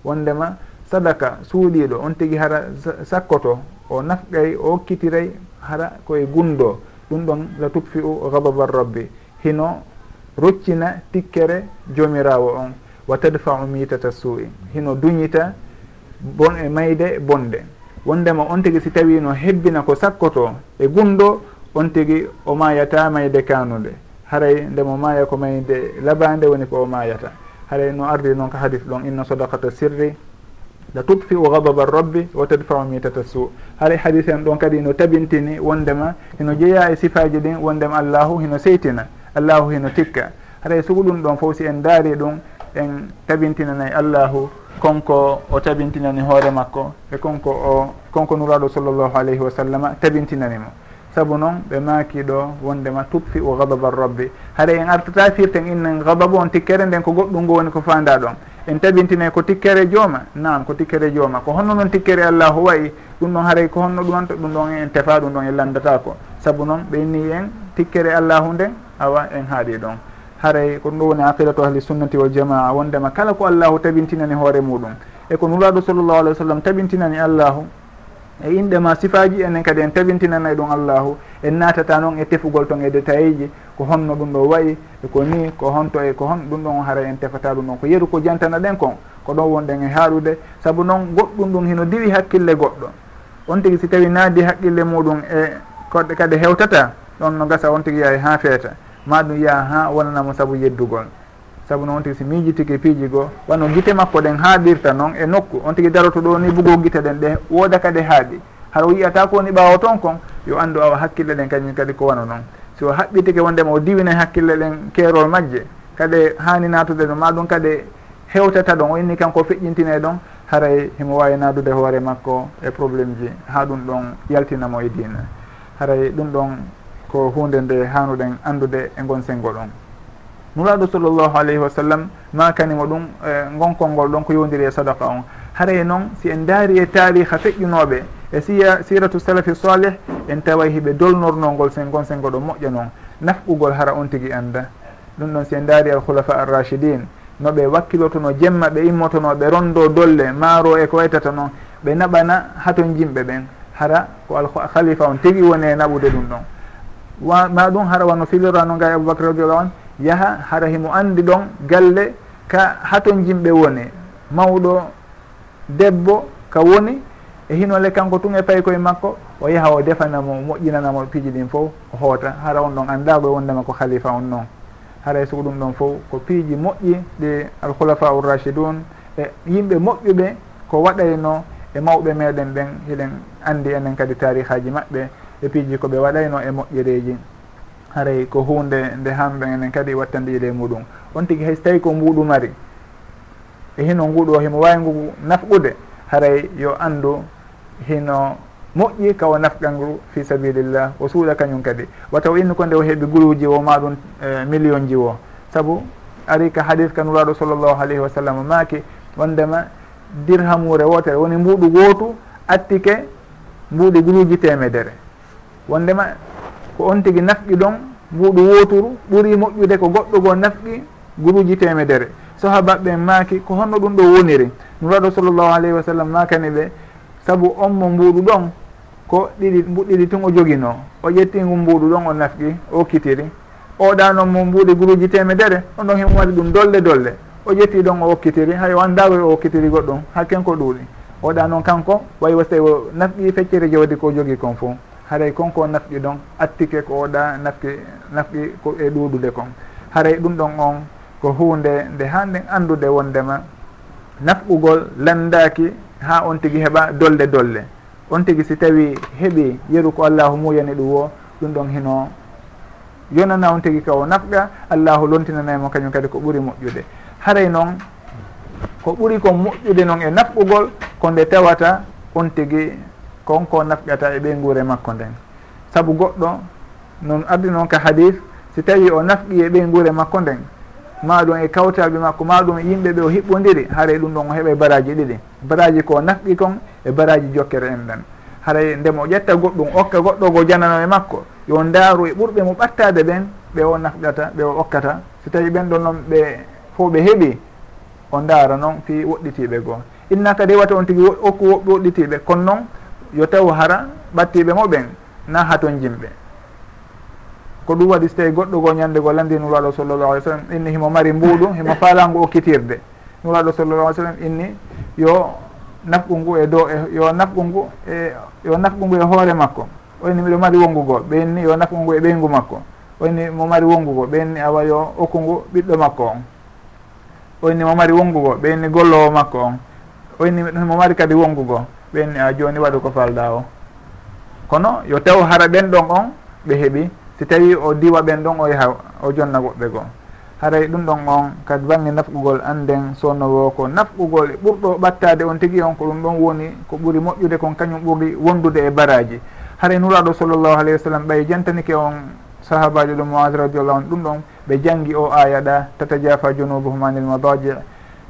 Wondema sadaka suuɗiɗo on tigi hara sakkoto o nafqay o hokkitiray hara koye gundo. Ɗum ɗon la tutfi u gadaba rabbi. Hino roccina tikkere jomirawo on. Wa tadfa'u mitata suu'i. Hino duñita bon e mayde bonde. wondema on tigui si tawi no hebbina ko sakkoto e gunɗo on tigui o mayata mayde kanude. Haray ndemo maya ko mayde labade woni ko o mayata. Haray no ardi noon ko hadis ɗon inna sadakata sirri la tutfi u gadaba rabbi wa tadfau mitata su. Haray hadis en ɗon kadi no tabintini wondema hino jeeya e sifaji ɗin wondema allahu hino seytina allahu hino tikka. Haray sugo ɗum ɗon fof si en daari ɗum en tabintinanayi allahu konko o tabintinani hoore makko e konko o konko nuraɗo sallllahu alayhi wa sallam tabintinani mo. Saabu noon ɓe maaki ɗo wondema tutfi u gadaba rabbi. Haɗa en artata firten innen gadabu on tikkere nden ko goɗɗum ngo woni ko fanda ɗon. En tabintinay ko tikkere jooma? Nam ko tikkere jooma. Ko honno noon tikkere allahu wayi ɗum ɗon haray ko honno ɗumanta ɗum ɗon en tefa ɗum ɗon en landata ko saabu noon ɓe inni en tikkere allahu nden awa en haaɗi ɗon. haray ko ɗum ɗo woni aqidatu ahli sunnati wal jamaa wondema kala ko allahu tabintinani hoore muɗum. E ko nuraɗo sallllahu alih w sallam tabintinani allahu e inɗema sifaji enen kadi en tabintinana ɗum allahu en natata noon e tefugol ton e détail ji ko honno ɗum ɗo wayi e ko ni ko honto e ko hon ɗum ɗon hara en tefata ɗum ɗon. Ko yeru ko jantana ɗen kon ko ɗon wonɗen e haaɗude saabu noon goɗɗum ɗum hino diwi hakkille goɗɗo. On tigui si tawi naadi haqqille muɗum e koɗe kadi hewtata ɗon no gasa on tigui yahay ha feeta ma ɗum yaa ha wonanamo saabu yeddugol. Saabu noon on tigi si miijitiki e piiji goo wano gite makko ɗen haaɗirta noon e nokku on tigi daroto ɗo ni bugo gite ɗen ɗe wooda kadi haaɗi hara o yiyata ko woni ɓaawo toon kon yo anndu awa hakkille ɗen kañum kadi ko wano noon. So haɓɓitike wondema o diwina hakkille ɗen keerol majje kadi haani naatude ɗon ma ɗum kadi hewtata ɗon o inni kanko feƴƴintine ɗon haray himo wawi naadude hoore makko e probléme ji ha ɗum ɗon yaltinamo e diina haray ɗum ɗon ko hunde nde hanuɗen andude e gon sengo ɗon nuraɗo sallllahu alayhi wa sallam makanimo ɗum e gonkol ngol ɗon ko yowdiri e sadaka on. Haray e noon si en daari e tariha feƴƴunoɓe e siya siratu salafi salih en taway hiɓe dolnornongol sen gon sengo ɗo moƴƴa noon nafɓugol hara on tigui anda ɗum ɗon si en daari al khulafa arrachidin noɓe wakkilotono jemma ɓe immotono ɓe rondo dolle maaro e ko waytata noon ɓe naɓana haton jimɓe ɓen. Hara ko al khalifa on tigui woni e naɓude ɗum ɗon. ma ɗum hara wano filirra no gay aboubacry radiallahu an yaaha hara himo andi ɗon galle ka haton jimɓe woni. Mawɗo debbo ka woni e hinole kanko tun e pay koye makko o yaaha o defanamo moƴƴinanamo piiji ɗin fof o hoota. Hara on ɗon andago e wondema ko khalifa on noon. Haray e sugo ɗum ɗon fof ko piiji moƴƴi ɗi alkhulafa urrachidun e yimɓe moƴƴuɓe ko waɗayno e mawɓe meɗen ɓen hiɗen andi enen kadi tarihaji maɓɓe. e piiji koɓe waɗayno e moƴƴereji haray ko hunde nde hamɓe enen kadi wattande ile muɗum. On tigui hay so tawi ko mbuɗumari e hino nguɗo himo wawi ngu nafɓude haray yo andu hino moƴƴi kawa nafgal ngu fi sabilillah o suuɗa kañum kadi. Wataw inni ko nde o heeɓi guluji o ma ɗum e, million ji o. Saabu ari ka hadis ka nuraɗo sallllahu alayhi wa sallam maaki wondema dirhamure wotere woni mbuɗu gootu attike mbuɗi guluji temedere wondema ko on tigui nafqi ɗon mbuɗu woturu ɓuuri moƴƴude ko goɗɗo goo nafqi guruji temedere sahabaɓe maaki ko honno ɗum ɗo woniri. Nuraɗo sallllahu alayhi wa sallam makani ɓe saabu on mo mbuɗu ɗon ko ɗiɗi ɗiɗi tun o joguino o ƴettingu mbuɗu ɗon o nafqi o kitiri oɗanon mo mbuɗi guruji temedere on ɗon hen waɗi ɗum dolle dolle. O ƴetti ɗon o okkitiri hay o andawi o okkitiri goɗɗum hakken ko ɗuuɗi. Oɗa noon kanko wayi so tawi o nafqi feccere jawdi ko jogui kon fo haray konko nafqi ɗon attike ko oɗa nafqi nafqi ko e ɗuɗude kon. Haray ɗum ɗon on ko hunde nde hannden andude wondema nafɓugol landaki ha on tigui heeɓa dolle dolle on tigui si tawi heeɓi yeru ko allahu muyani ɗum o ɗum ɗon hino yonana on tigui ka o allahu lontinanaymo kañum kadi ko ɓuuri moƴƴude. Haray noon ko ɓuuri ko moƴƴude noon e nafɓugol ko nde tawata on tigui konko nafƴata e ɓey makko nden. Saabu goɗɗo noon ardi noon ka hadis si tawi o nafqi e ɓey makko nden maɗum e kawtaɓe makko maɗum e yimɓe ɓe o hiɓɓodiri haara ɗum ɗon o heeɓa baraji ɗiɗi. Baraji ko nafqi kon e baraji jokkere en ɗen haray ndemo ƴetta goɗɗum okka goɗɗo go janano e makko yo ndaaru e ɓurɓe mo ɓattade ɓen ɓe o nafɗata ɓe o okkata. Si tawi ɓen ɗon noon ɓe fof ɓe heeɓi o ndaara noon fi woɗɗitiɓe goo. Inna kadi wata on tigi okku woɓɓe woɗɗitiɓe kono noon yo taw hara ɓattiɓe mo ɓen na haton jimɓe ko ɗum waɗi so tawi goɗɗo go ñande go landi nuraɗo sallallah alih w sallam inni himo mari mbuuɗu himo faalangu okkitirde. Nuraɗo sallallah alih w sallam inni yo nafqu ngu e dow e yo nafqu ngu e yo nafqu ngu e hoore makko. O inni miɗo mari wonngugol ɓenni yo nafqu ngu e ɓeygu makko. O inni mo mari wonngugol ɓenni awa yo okku ngu ɓiɗɗo makko on. O inni mo mari wonngugol ɓenni gollowo makko on. O inni mo mari kadi wonngugol ɓenni a joni waɗu ko falɗa o. Kono yo taw hara ɓen ɗon on ɓe heeɓi si tawi o diwa ɓen ɗon o yaha o jonna goɓɓe goo haray ɗum ɗon on kadi banggue nafqugol anden sonnowo ko nafqugol e ɓurɗo ɓattade on tigui on ko ɗum ɗon woni ko ɓuuri moƴƴude kon kañum ɓuuri wondude e baraji. Haray nuraɗo sallllahu alayhi wa sallam ɓay jantanike on sahabajo ɗum moas radiallahu anu ɗum ɗon ɓe janggui o aya ɗa tatajafa junubuhum anil madaji.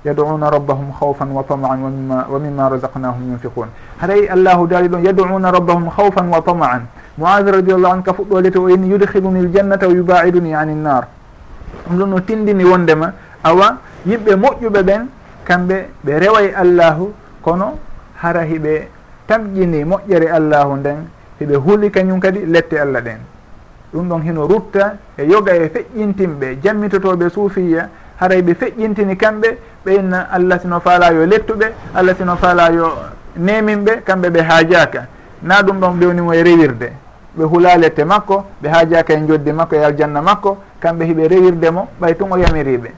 yaduna rabbahum hawfan wa tamaan wa mima wa mima razaknahum yunfiqun haray allahu daali ɗon yaduna rabbahum hawfan wa tamaan moad radiallahu an ka fuɗɗolete o inni yudkhiluni l jannata wa yubaiduni ani nnar ɗum ɗon no tindini wondema awa yimɓe moƴƴuɓe ɓen kamɓe ɓe reway allahu kono hara hiɓe tamƴini moƴƴere allahu nden hiɓe huuli kañum kadi lette allah ɗen ɗum ɗon hino rutta e yoga e feƴƴintinɓe jammitotoɓe suufiya haray ɓe feƴƴintini kamɓe ɓeynna allah sino faala yo lettuɓe allah sino faala yo neminɓe kamɓe ɓe haajaka. Na ɗum ɗon ɓewnimo e rewirde. Ɓe hulalette makko ɓe haajaka e joddi makko e aljanna makko kamɓe hiɓe rewirde mo ɓay tun o yamiriɓe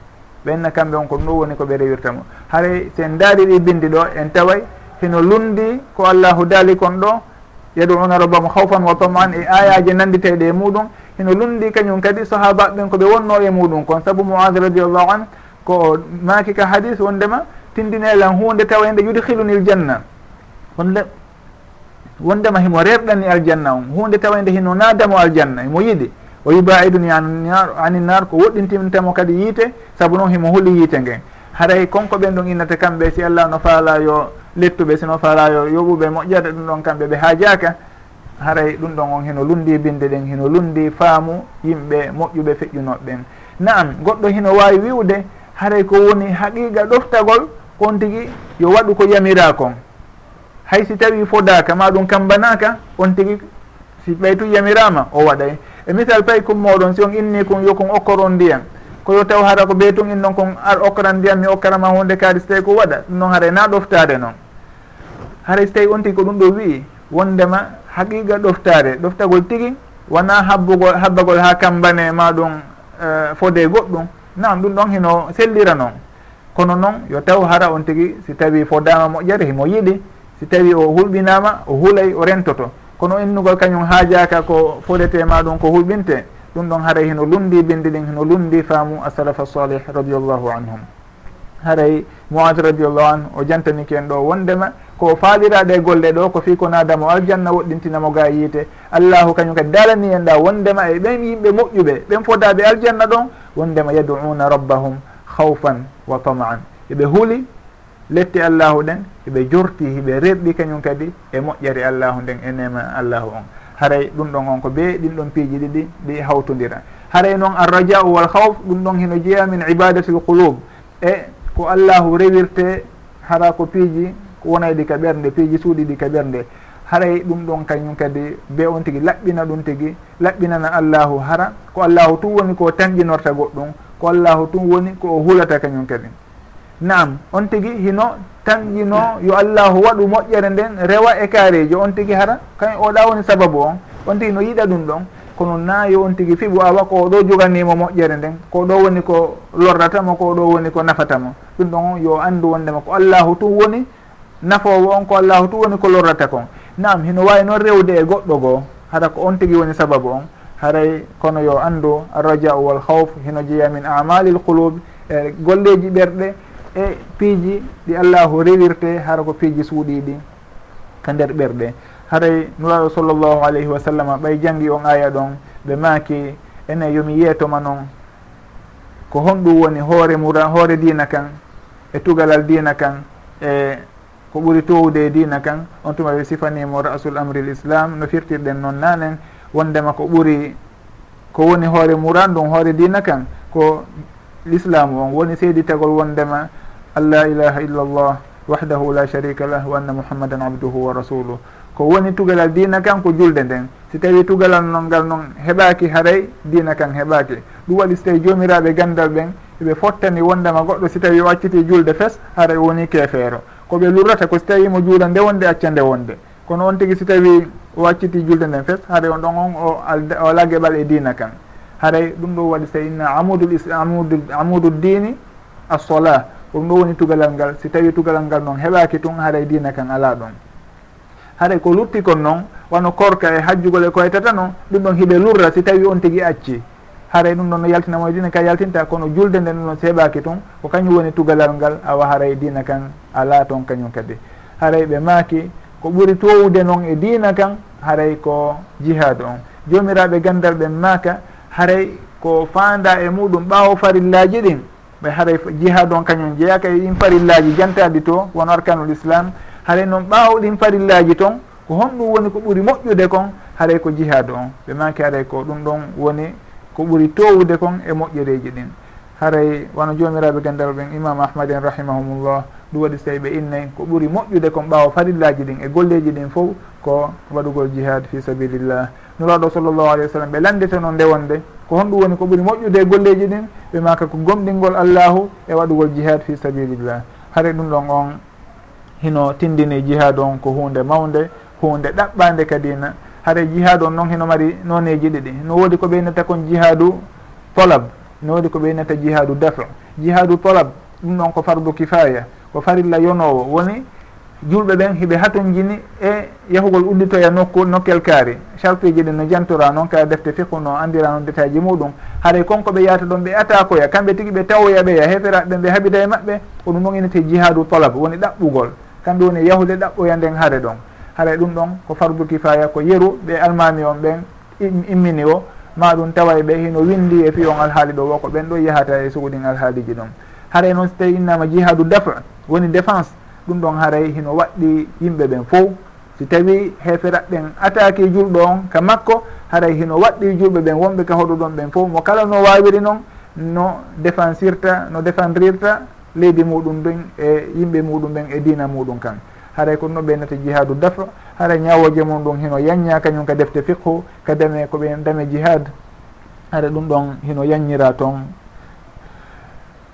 ɓenna kamɓe on ko ɗum ɗo woni koɓe rewirta mo. Haray sen daari ɗi bindi ɗo en taway hino lundi ko allahu daali kon ɗo yaɗu rabbamo hawfan wa taman e ayaji nanditeɗe e muɗum hino lundi kañum kadi sahaba ɓen koɓe wonno e muɗum kon. Saabu moad radiallahu an ko maaki ka hadis wondema tindinelan hunde tawa hende yudhilunil janna wonde wondema himo rerɗani aljanna on hunde tawa hende hino nadamo aljanna himo yiɗi. O yubaiduni annar aninnar ko woɗɗintimtamo kadi yiite saabu noon himo huuli yiite ngen. Haray konko ɓen ɗon innata kamɓe si allah no faala yo lettuɓe sino faala yo yoɓuɓe moƴƴata ɗum ɗon kamɓe ɓe haajaka haray ɗum ɗon on heno lundi binde ɗen hino lundi faamu yimɓe moƴƴuɓe feƴƴunoɓe ɓen naam goɗɗo hino wawi wiwde haray ko woni haqiqa ɗoftagol on tigui yo waɗu ko yamira kon hay si tawi fodaka ma ɗum kambanaka on tigui si ɓaytu yamirama o waɗay. E misal pay kum moɗon si on inni kon yo yokon okkoron ndiyam koyo taw hara ko ɓey tun in noon kon ar okkaran ndiyam mi okkarama hunde kaari so tawi ko waɗa ɗum noon haara na ɗoftade noon haara so tawi on tigui ko ɗum ɗo wii wondema haqiqa ɗoftare ɗoftagol tigi wona habbugol habbagol ha kambane ma ɗum uh, e, fode goɗɗum. Nan ɗum ɗon hino sellira noon. Kono noon yo taw hara on tigi si tawi fodama moƴƴere himo yiiɗi si tawi o hulɓinama o huulay o rentoto. Kono innugol kañum haajaka ko fodete ma ɗum ko hulɓinte ɗum ɗon haray hino lundi bindi ɗin hino lundi faamu asalafa salih radiallahu anhum. Haray moat radiallahu an o jantaniki en ɗo wondema ko faaliraɗe e golle ɗo ko fi ko nadamo aljanna woɗɗintinamo ga yiite. Allahu kañum kadi dalani en ɗa wondema e ɓen yimɓe moƴƴuɓe ɓen fodaɓe aljanna ɗon wondema yaduuna rabbahum hawfan wa tamaan. Eɓe huuli letti allahu ɗen eɓe jorti hiɓe reɓɓi kañum kadi e moƴƴere allahu nden e nema allahu on. Haray ɗum ɗon on ko be ɗin ɗon piiji ɗiɗi ɗi hawtodira haray noon arrajau wal hawf ɗum ɗon hino jeeya min ibadati l qulub. E ko allahu rewirte hara ko piiji ko wonay ɗi ka ɓernde piiji suuɗi ɗi ka ɓernde. Haray ɗum ɗon kañum kadi be on tigui laɓɓina ɗum tigui laɓɓinana allahu hara. Ko allahu tun woni ko tanƴinorta goɗɗum ko allahu tun woni ko o hulata kañum kadi. Naam on tigui hino tanƴino yo allahu waɗu moƴƴere nden rewa e kaarejo on tigui hara. Kañ oɗa woni sababu on. On tigui no yiɗa ɗum ɗon kono naayo on tigui fiɓu awa ko ɗo joganimo moƴƴere nden ko ɗo woni ko lorratamo ko ɗo woni ko nafatamo. Ɗum ɗon yo andu wondema ko allahu tun woni nafowo on ko allahu tu woni ko lorrata kon. Nam hino wawi noon rewde e goɗɗo goo hara ko on tigui woni sababu on haray kono yo andu arrajau wal hawf hino jeeya min amali l qulub e golleji ɓerɗe e piiji ɗi allahu rewirte hara ko piiji suuɗiɗi ka nder ɓerɗe. Haray nuraɗo sallllahu alayhi wa sallam ɓay jangi on aya ɗon ɓe maaki ene yomi yeetoma noon ko honɗum woni hoore mura hoore dina kan e tugalal dina kan e eh, ko ɓuri towde e dina kan on tuma ɓe sifanimo rasul amri l islam no firtirɗen noon nanen wondema ko ɓuri ko woni hoore muran ɗum hoore dina kan. Ko l'islamu on woni seeditagol wondema an ilaha illa llah wahdahu la sharika lah wa anna muhammadan abduhu wa rasuluh ko woni tugalal dina kan ko julde nden. Si tawi tugalal non ngal noon heɓaki haray dina kan heɓaki ɗum waɗi so tawi jomiraɓe gandal ɓen eɓe fottani wondema goɗɗo si tawi o acciti julde fes haray woni kefeero ko ɓe lurrata ko si tawi mo juula nde wonde acca nde wonde. Kono on tigui si tawi o acciti julde nden fes haɗa on ɗon on o o gueɓal e dina kan. Haɗay ɗum ɗo waɗi so inna amudul amudu amudu dini assola ko ɗum ɗo woni tugalal ngal. Si tawi tugalal ngal noon heɓaki tun haɗay dina kan ala ɗon. Haɗa ko lutti kon noon wano korka e hajjugol e koytata noon ɗum ɗon hiɓe lurra si tawi on tigui acci. haray ɗum ɗon no yaltinamo e dina ka yaltinta kono julde nde ɗum ɗon seeɓaki tun ko kañum woni tugalal ngal awa haray e dina kan ala toon kañum kadi. Haray ɓe maaki ko ɓuri towude noon e dina kan haray ko jihad on. Jomiraɓe gandal ɓen maaka haray ko fanda e muɗum ɓawo farillaji ɗin ɓe haray jihad on kañum jeeyaka e ɗin farillaji jantadi to wono arkanul islam haray noon ɓaawo ɗin farillaji toon ko honɗum woni ko ɓuri moƴƴude kon haray ko jihad on. Ɓe maaki haray ko ɗum ɗon woni ko ɓuri towude kon e moƴƴereji ɗin. Haray wono jomiraɓe gandal ɓen imam ahmad en rahimahumullah ɗum waɗi so tawi ɓe innayi ko ɓuri moƴƴude kon ɓaawa farillaji ɗin e golleji ɗin fof ko waɗugol jihad fi sabilillah nuraɗo sallllahu alayhi wa sallam ɓe landete landitano ndewonde ko honɗum woni ko ɓuri moƴƴude e golleji ɗin ɓe maka ko gomɗingol allahu e waɗugol jihad fi sabilillah haray ɗum ɗon on hino tindini jihad on ko hunde mawde hunde ɗaɓɓande kadina haare jihadu on noon heno mari noneji ɗiɗi. No woodi ko ɓeynata kon jihadu tolab no woodi ko ɓeynata jihadu dafe jihadu tolab ɗum ɗon ko fardu kifaya ko farilla yonowo. Woni julɓe ɓen hiɓe hatonjini e yahugol udditoya nokku nokkel kaari. Chartuji ɗi no jantora noon kala defte fiqu no andira noon détail muɗum. Haɗay konko ɓe yahata ɗon ɓe atakoya kamɓe tigui ɓe tawoya ɓeya heferaɓe ɓe haɓida e maɓɓe ko ɗum ɗon inete jihadu tolab. Woni ɗaɓɓugol. Kamɓe woni yahude ɗaɓɓoya nden haare ɗon. haray ɗum ɗon ko fardu kifaya ko yeru ɓe almami on ɓen immini o ma ɗum tawa ɓe hino windi e fi on alhaali ɗo wo ko ɓen ɗo yahata e suguɗin alhaaliji ɗon. Haray noon so tawi innama jihadu dafa woni défense ɗum ɗon haray hino waɗɗi yimɓe ɓen fof. Si tawi heferaɓɓen attaque julɗo on ka makko haray hino waɗɗi julɓe ɓen wonɓe ka hoɗo ɗon ɓen fof. Mo kala no wawiri noon no défensirta no défendrirta leydi muɗum ɗin e yimɓe muɗum ɓen e dina muɗum kan. haray ko no ɓeynata jihadu dafa. Hara ñawoje mum ɗum hino yanña kañum ka defte fiqhu ka dame ko ɓe dame jihad. Hara ɗum ɗon hino yanñira toon.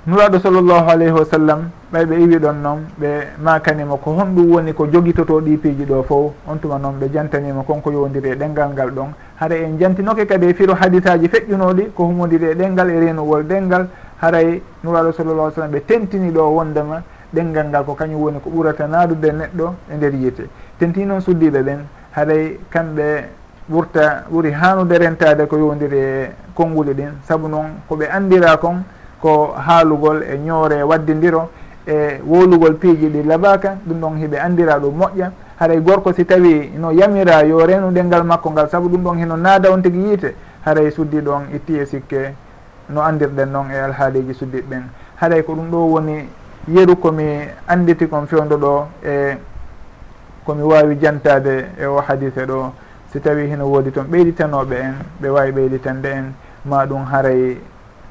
Nuraɗo sallllahu alayhi wa sallam ɓay ɓe iwi ɗon noon ɓe makanimo ko honɗum woni ko jogitoto ɗi piiji ɗo fof on tuma noon ɓe jantanima konko yowdiri e ɗengal ngal ɗon. Haray en jantinoke kadi e firo hadisaji feƴƴunoɗi ko humodiri e ɗengal e renuwol ɗengal. Haray nuraɗo sallllahu sallam ɓe tentini ɗo wondema ɗengal ngal ko kañum woni ko ɓurata naadude neɗɗo e nder yite tenti noon suddiɓe ɓen haray kamɓe ɓurta ɓuri hanude rentade ko yowdiri e konnguli ɗin. Saabu noon koɓe andira kon ko haalugol e ñoore waddidiro e wolugol piiji ɗi labaka ɗum ɗon hiɓe andira ɗum moƴƴa. Haray gorko si tawi no yamira yo renu ɗengal makko ngal saabu ɗum ɗon heno naada on tigi yiite haray suddi ɗon itti e sikke no andirɗen noon e alhaaliji suddiɓe ɓen. Haray ko ɗum ɗo woni yeru komi anditi kon fewdo ɗo e komi wawi jantade e o hadise ɗo. Si tawi hino woodi toon ɓeyditanoɓe en ɓe wawi ɓeyditande en ma ɗum haray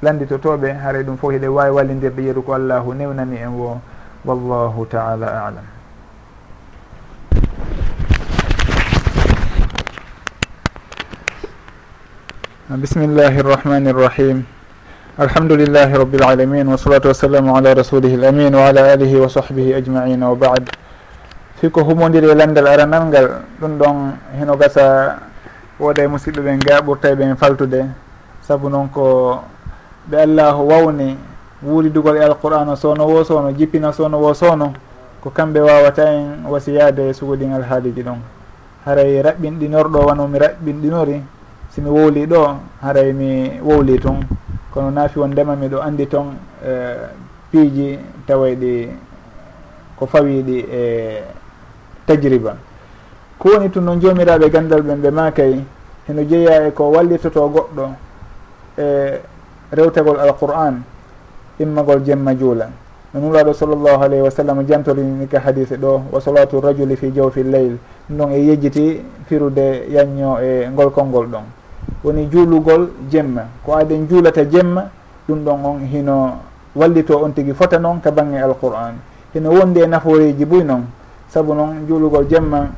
landitotoɓe haray ɗum fof hiɗe wawi wallidirde yeru ko allahu newnani en wo. W allahu taala alam. Bismillahi irrahmani irrahim alhamdulillahi rabbil alamin wasalatu wassalamu ala rasulihi l amin wa ala alihi wa sahbihi ajmaina wa baad fiko humodiri e landal aranal ngal ɗum ɗon heno gasa wooda e musidɓe ɓen ga ɓurta ɓen faltude. Saabu noon ko ɓe allahu wawni wuuridugol e alqur'ana sowno wo sowno jippina sowno wo sowno ko kamɓe wawata en wasiyade e sugoɗingal haaliji ɗon. Haray raɓɓinɗinorɗo wano mi raɓɓinɗinori simi wowli ɗo haray mi wowli toon kono naafi won ndema miɗo andi toon e, piiji tawa ɗi ko fawiɗi e tajriba. Ko woni tun noon joomiraɓe gandal ɓen ɓe makay heno jeeya e ko wallitoto goɗɗo e rewtagol alquran immagol jemma juula. No nulaɗo sallllahu alayhi wa sallam jantorini ka hadise ɗo wa salatu rajuli fi jawfi leyl ɗum ɗon e yejjiti firude yanño e ngol konngol ɗon. woni juulugol jemma. Ko aden juulata jemma ɗum ɗon on hino wallito on tigui fota noon ka bangge alqur'an. Hino wondi e naforeji buy noon saabu noon juulugol jemma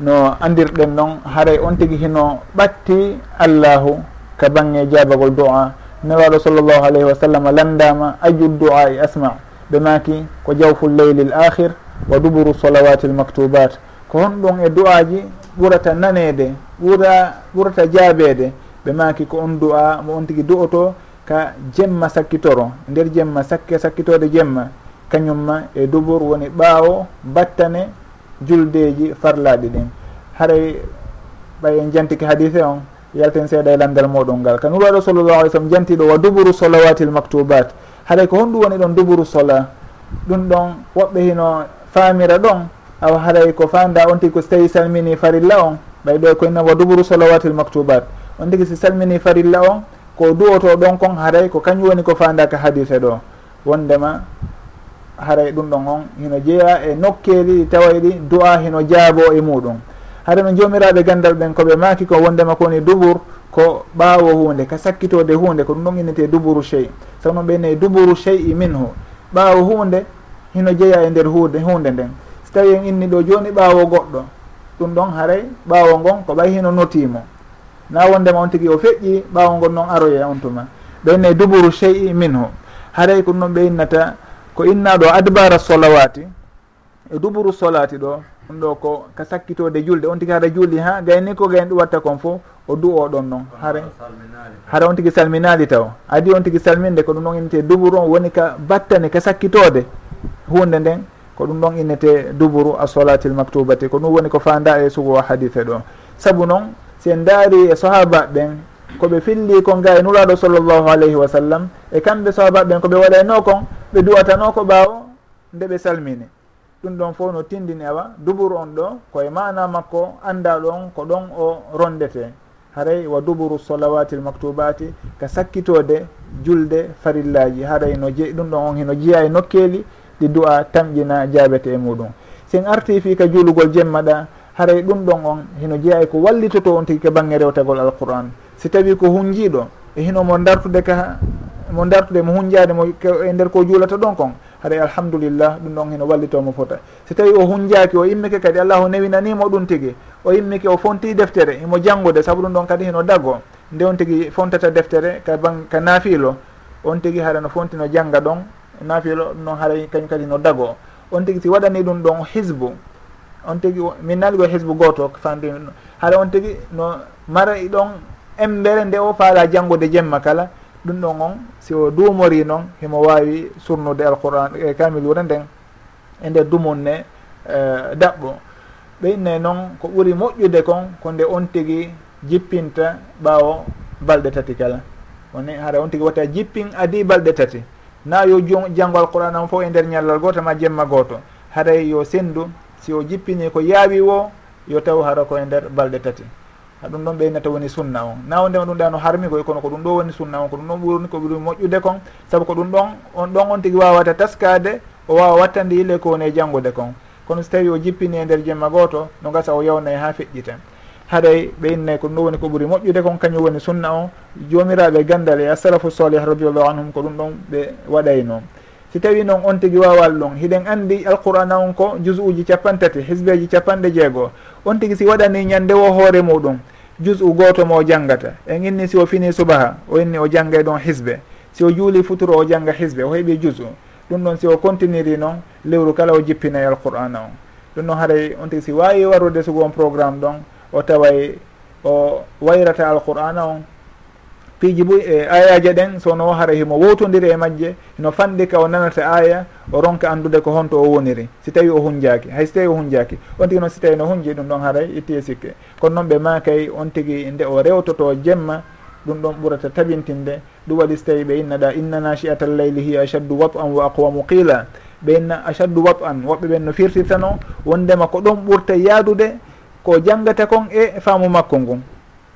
no andirɗen noon haray on tigui hino ɓatti allahu ka bangge jabagol doa newaɗo sallllahu alayhi wa sallam landama aju doa e asma. Ɓe maki ko jawful leyli l akhir wa duburu solawati l mactubat ko honɗon e du'aji ɓurata nanede ɓura ɓurata jaabede ɓe maki ko on du'a mo on tigui du'oto ka jemma sakkitoro. Nder jemma sakke sakkitode jemma kañumma e dubor woni ɓaawo battane juldeji farlaɗi ɗin. Haray ɓay en jantiki hadise on yalten seeɗa e landal moɗon ngal. Ka nuraɗo sallllahu alih w sallam jantiɗo wa duburu solawati l maktubat haɗay ko honɗum woni ɗon duburu sola. Ɗum ɗon woɓɓe hino faamira ɗon awa haɗay ko fanda on tigi ko so tawi salmini farilla on ɓay ɗo koyno wa dubru l mactubat on tigi si salmini farilla on ko duwoto ɗon kon haɗay ko kañum woni ko fandaka hadise ɗo. Wondema haray ɗum ɗon on hino jeeya e nokkeli tawayɗi du'a hino jaabo e muɗum. Haɗa no jomiraɓe gandal ɓen koɓe maki ko wondema kowoni dubur ko ɓaawo hunde ka sakkitode hunde ko ɗum ɗon innete duburu chey sabu noon ɓeyne duburu chey i minhu. Ɓaawo hunde hino jeeya e nder hunde hunde nden. so tawi en inni ɗo joni ɓaawo goɗɗo. Ɗum ɗon haray ɓaawo ngon ko ɓay hino notimo. Na wondema on tigui o feƴƴi ɓaawo ngon noon aroye on tuma. Ɓenne duburu chey minhu. Haray ko noon ɓe innata ko innaɗo adbara solawati. E duburu solati ɗo ɗum ɗo ko ka sakkitode julde. On tigui haɗa juuli ha gayni ko gayni ɗum watta kon fo o du o ɗon noon hara hara on tigui salminali taw. Adi on tigui salminde ko ɗum ɗon innete duburu on woni ka battane ka sakkitode. Hunde nden ko ɗum ɗon innete duburu assolatil maktubati. Ko ɗum woni ko fanda e sugo hadise ɗo. Saabu noon si en daari e sahaba ɓen koɓe filli kon ga e nuraɗo sallllahu alayhi wa sallam e kamɓe sahaba ɓen koɓe waɗayno kon ɓe duwatano ko ɓaawo nde ɓe salmini. Ɗum ɗon fof no tindini awa. Duburu on ɗo koye mana makko anda ɗon ko ɗon o rondete. Haray wa duburu solawati l maktubati ka sakkitode julde farillaji. Haray no je ɗum ɗon on hino jeeya e nokkeli ɗi du'a tamƴina jaabete e muɗum. Sen arti fi ka juulugol jemmaɗa haray ɗum ɗon on hino jeeya e ko wallitoto on tigi ko bangge rewtagol alquran. Si tawi ko hunjiɗo e hino mo dartude ka mo dartude mo hunjade mo e nder ko juulata ɗon kon haɗa alhamdulillah ɗum ɗon heno wallitomo fota. Si tawi o hunjaki o immike kadi allahu newinanimo ɗum tigui o immike o fonti deftere imo janggude saabu ɗum ɗon kadi heno daggo nde on tigui fontata deftere ka ban ka naafilo on tigui haɗa no fontino jangga ɗon nafilo noon haray kañum kadi no dago. On tigui si waɗani ɗum ɗon hisbu. On tigui min naligo hisbu goto fandi hara on tigui no mara ɗon embere nde o faala janggude jemma kala ɗum ɗon on si o duumori noon himo wawi surnude alquran e kamilure nden e nder dumunne e, daɓɓo. Ɓeyne noon ko ɓuuri moƴƴude kon ko nde on tigi jippinta ɓaawo balɗe tati kala. Woni hara on tigi watta jippin adi balɗe tati. na yo janngo alqur'an on fof e nder ñallal gooto ma jemma gooto haray yo senndu si o jippini ko yaawi o yo taw hara ko e nder balɗe tati. Ha ɗum ɗon ɓeynata woni sunna o na o ndema ɗum ɗano harmi koye kono ko ɗum ɗo woni sunna on ko ɗum ɗon ɓurni ko ɓuri moƴƴude kon. Saabu ko ɗum ɗon on ɗon on tigui wawata taskade o wawa wattande yille ko woni e janggude kon. Kono so tawi o jippini e nder jemma gooto no gasa o yawna e ha feƴƴiten haɗay ɓe innay ko ɗum ɗo woni ko ɓuuri moƴƴude kon kañum woni sunna o jomiraɓe e gandal e assalafu salih radiallahu anhum ko ɗum ɗon ɓe waɗayno si tawi noon on tigui wawal ɗum hiɗen andi alqur'ana on ko jus uji capantati hisbeji capanɗe jeegoo. On tigui si waɗani ñande o hoore muɗum jus u goto mo o janggata en inni si o fini subaha o inni o janggay ɗon hisbe. Si o juuli futuro o jangga hisbe o heeɓi jus u ɗum ɗon si o continiri noon lewru kala o jippinayi alqur'ana on. Ɗum ɗon haɗay on tigui si wawi warude sugo on programme ɗon o taway o wayrata alqur'ana on. Piiji boy e ayaji ɗen sono hara himo wowtodiri e majje no fanɗi ka o nanata aya o ronka andude ko honto o woniri. Si tawi o hunjaki hay si tawi o hunjaki on tigui noon si tawi no hunji ɗum ɗon haray itti e sikke. Kono noon ɓe makay on tigui nde o rewtoto jemma ɗum ɗon ɓurata tabintinde. Ɗum waɗi so tawi ɓe innaɗa inna nachiata llayli hiya achaddu wap an wa aqwamu qila ɓe inna achaddu wap an woɓɓe ɓen no firtirtano wondema ko ɗon ɓurta yaadude ko janggata kon e faamu makko ngun.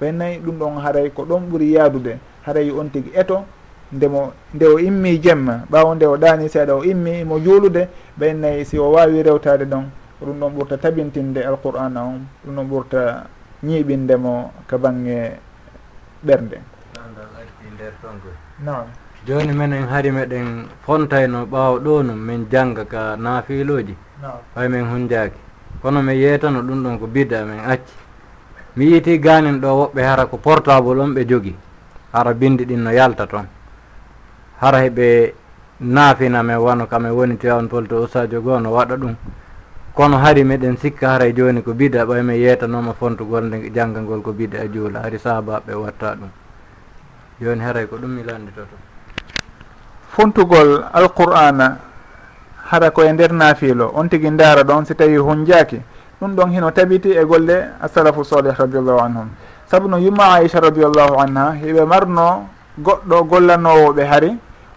Ɓennayi ɗum ɗon haray ko ɗon ɓuri yaadude. Haray on tigi eto ndemo nde o immi jemma. Ɓawo nde o ɗani seeɗa o immi mo juulude. Ɓennayi si o wawi rewtade ɗon ɗum ɗon ɓurta tabintinde alqur'ana on. Ɗum ɗon ɓurta ñiiɓindemo ka baŋnge ɓernde. Nam jooni men en haari meɗen fontayno ɓaawo ɗo no min jangga ka naafiloji fay min hunjaki kono mi yeetano ɗum ɗon ko bidda min acci. Mi yiiti ganin ɗo woɓɓe hara ko portable on ɓe jogi hara bindi ɗin no yalta toon hara heɓe naafina men wano kame woni tiwawan polto usajo goo no waɗa ɗum. Kono hari meɗen sikka haray joni ko bida ɓay mi yeetanoma fontugol nde janggangol ko bida e juula. Hari sahabaɓe watta ɗum. Joni haray ko ɗum mi landitoto. Fontugol alqur'ana hara koye nder naafilo on tigui daara ɗon si tawi hunjaki ɗum ɗon hino tabiti e golle asalafu salih radiallahu anhum. Saabu no yumma aicha radiallahu anha hiɓe marno goɗɗo gollanowoɓe hari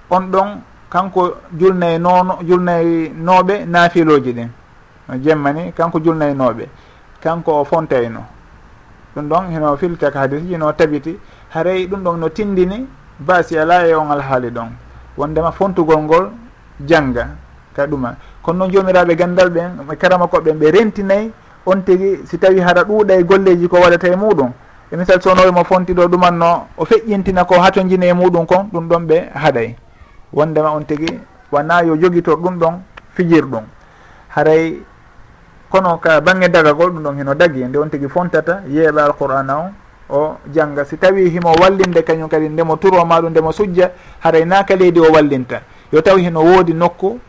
on ɗon kanko julnayi noono julnayi nooɓe naafiloji ɗin no jemmani kanko julnayi nooɓe kanko o fontayno. Ɗum ɗon hino filta ka hadisiji no tabiti haray ɗum ɗon no tindini baasi ala e on alhaali ɗon. Wondema fontugol ngol jangga ta ɗuma. Kono noon jomiraɓe gandal ɓen e karama koɓɓen ɓe rentinayi on tigui si tawi hara ɗuuɗa e golleji ko waɗata e muɗum. E misal sonowe mo fonti ɗo ɗumanno o feƴƴintina ko hato jini e muɗum kon ɗum ɗon ɓe haɗay. Wondema on tigui wona yo joguitor ɗum ɗon fijir ɗum haray kono ka bange dagagol ɗum ɗon heno dagi nde on tigui fontata yeeɓa alqur'ana o o jangga si tawi himo wallinde kañum kadi ndemo turo maɗum ndemo sujja haray naka leydi o wallinta. Yo taw heno woodi nokku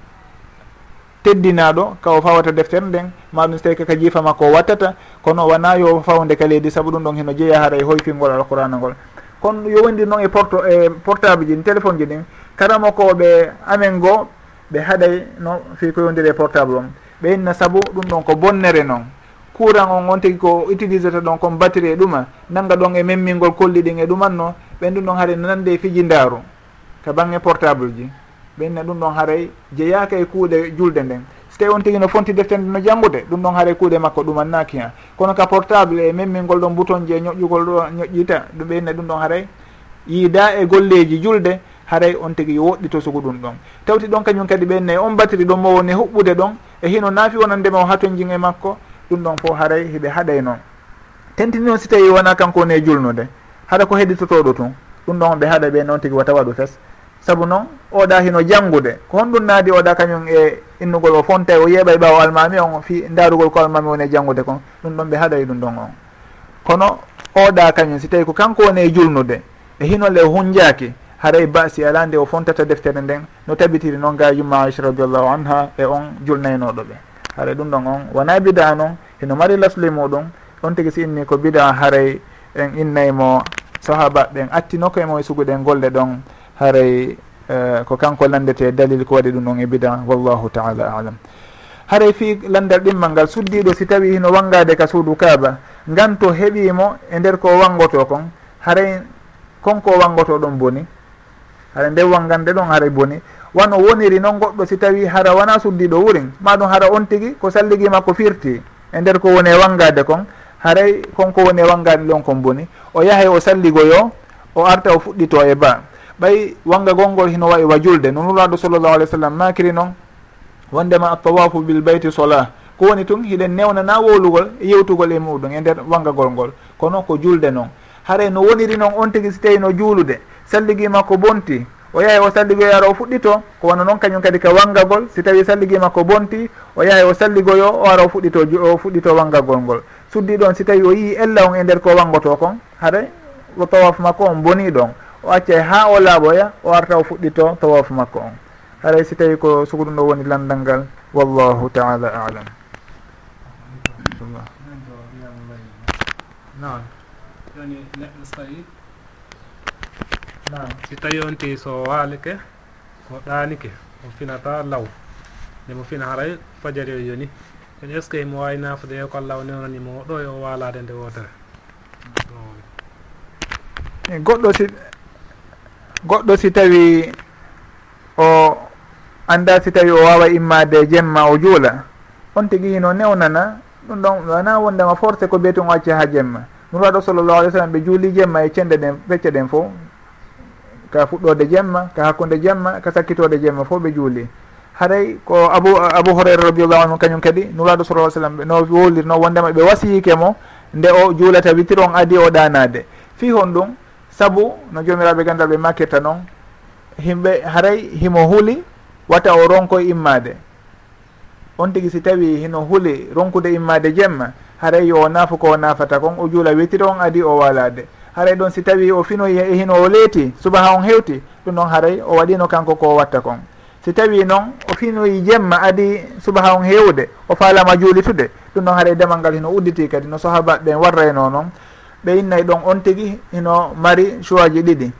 teddinaɗo kawo fawata deftere nden maɗum so tawi kaka jiifa makko o wattata kono wona yo fawde ka leydi saabu ɗum ɗon heno jeeya hara e hoyfingol alqurana ngol. Kono yo wondi noon e porto e portable ji ɗin téléphone ji ɗin karama koɓe amen goo ɓe haɗay no fi ko yondiri e portable on ɓe inna saabu ɗum ɗon ko bonnere noon courant on on tigi ko utilisata ɗon comme batterie e ɗuma nanga ɗon e memmingol kolli ɗin e ɗumanno ɓen ɗum ɗon haade nande fiji ndaaru ka bange portable ji. ɓenna ɗum ɗon haaray jeeyaka e kuuɗe julde nden. So tawi on tigui no fonti deftere no janggude ɗum ɗon haaray kuuɗe makko ɗumannaki ha. Kono ka portable e memmingol ɗon bouton je ñoƴƴugol ɗo ñoƴƴita ɗum ɓenna ɗum ɗon haaray yiida e golleji julde haray on tigi yo woɗɗito sugu ɗum ɗon. Tawti ɗon kañum kadi ɓenne on batiri ɗon mo woni huɓɓude ɗon e hino naafi wonandema o haton jin e makko ɗum ɗon fof haray heɓe haɗay noon. Tentini noon si tawi wona kanko woni e julnude haɗa ko heɗitotoɗo tun ɗum ɗon ɓe haɗa ɓe noon tigi wata waɗu fes. saabu noon oɗa hino janngude ko honɗum naadi oɗa kañum e innugol o fonta e o yeeɓa e ɓawa almami on fi darugol ko almami woni e janngude kon. Ɗum ɗon ɓe haɗay ɗum ɗon on. Kono oɗa kañum si tawi ko kanko woni e julnude e hinole o hunjaki haray basi ala nde o fontata deftere nden no tabitiri noon ga yumma aicha radiallahu anha e on julnaynoɗo ɓe. Haray ɗum ɗon on. Wona bida noon hino mari lasli muɗum on tigui si inni ko bida haray en innaymo sahaba ɓen attinoka e mo e suguɗen golle ɗon haray eh, ko kanko landete dalil ko waɗi ɗum ɗon e bidan wallahu taala alam. Haray fi landal ɗimmal ngal suddiɗo si tawi hino wangade ka suudu kaaba ngan to heɓimo e nder ko wangoto kon haray konko wangoto ɗon boni hara nde wangande ɗon haray boni wano woniri noon goɗɗo si tawi hara wona suddiɗo wurin maɗum hara on tigui ko salligi makko firti e nder ko woni e wangade kon haray konko woni e wangade ɗon kon boni o yahay o salligoyo o arta o fuɗɗito e ba ɓay wanga gonngol hino wawi wa julde no nuraɗo sallllahu alih w sallam makiri noon wondema atawafu bil bayti sola ko woni tun hiɗen newnana wowlugol e yewtugol e muɗum e nder wangagol ngol kono ko julde noon haray no woniri noon on tigui si tawi no juulude. Salligi makko bonti o yahay o salligoyo ara o fuɗɗito ko wona noon kañum kadi ka wangagol. Si tawi salligi makko bonti o yahay o salligoyo o ara o fuɗɗito o fuɗɗito wangagol ngol suddi ɗon si tawi o yii ella on e nder ko wangoto kon haray o tawaf makko on boni ɗon. o accay ha o laaɓoya o arta o fuɗɗito tawaf makko on. Haray si tawi ko suguɗum ɗo woni landal ngal wallahu taala alam. Nam joni neɗɗo sayi nam si tawi on ti so waalike o ɗaanike o finata law nde mo fina haray fajari o yoni. En est ce que mo wawi nafude e ko allah o newnanimo ɗo e o walade nde wotere goɗɗo si goɗɗo si tawi o anda si tawi o wawa immade jemma o juula on tigui hino newnana ɗum ɗon wona wondema forcé ko biyeten o acci ha jemma. Nuraɗo sallllahu alih w sallam ɓe juuli jemma e cende ɗen fecce ɗen fo ka fuɗɗode jemma ka hakkude jemma ka sakkitode jemma fof ɓe juuli. Haray ko abou abou houraira radiallahu anhu kañum kadi nuraɗo sallah sallam no wowlirno wondema ɓe wasiyike mo nde o juulata witir on adi o ɗanade. Fi hon ɗum saabu no jomiraɓe gandal ɓe makkirta noon himɓe haray himo huuli wata o ronko immade on tigui si tawi hino huuli ronkude immade jemma haray yo o naafu ko o naafata kon o juula wittiri on adi o walade haray ɗon si tawi o finoyi e hino o leeti subaha on hewti ɗum noon haray o waɗino kanko ko watta kon. Si tawi noon o finoyi jemma adi subaha on hewde o faalama juulitude ɗum noon haray demal ngal hino udditi kadi no sahabaɓe ɓen warrayno noon ɓe innayi ɗon on tigi hino mari choix ji ɗiɗi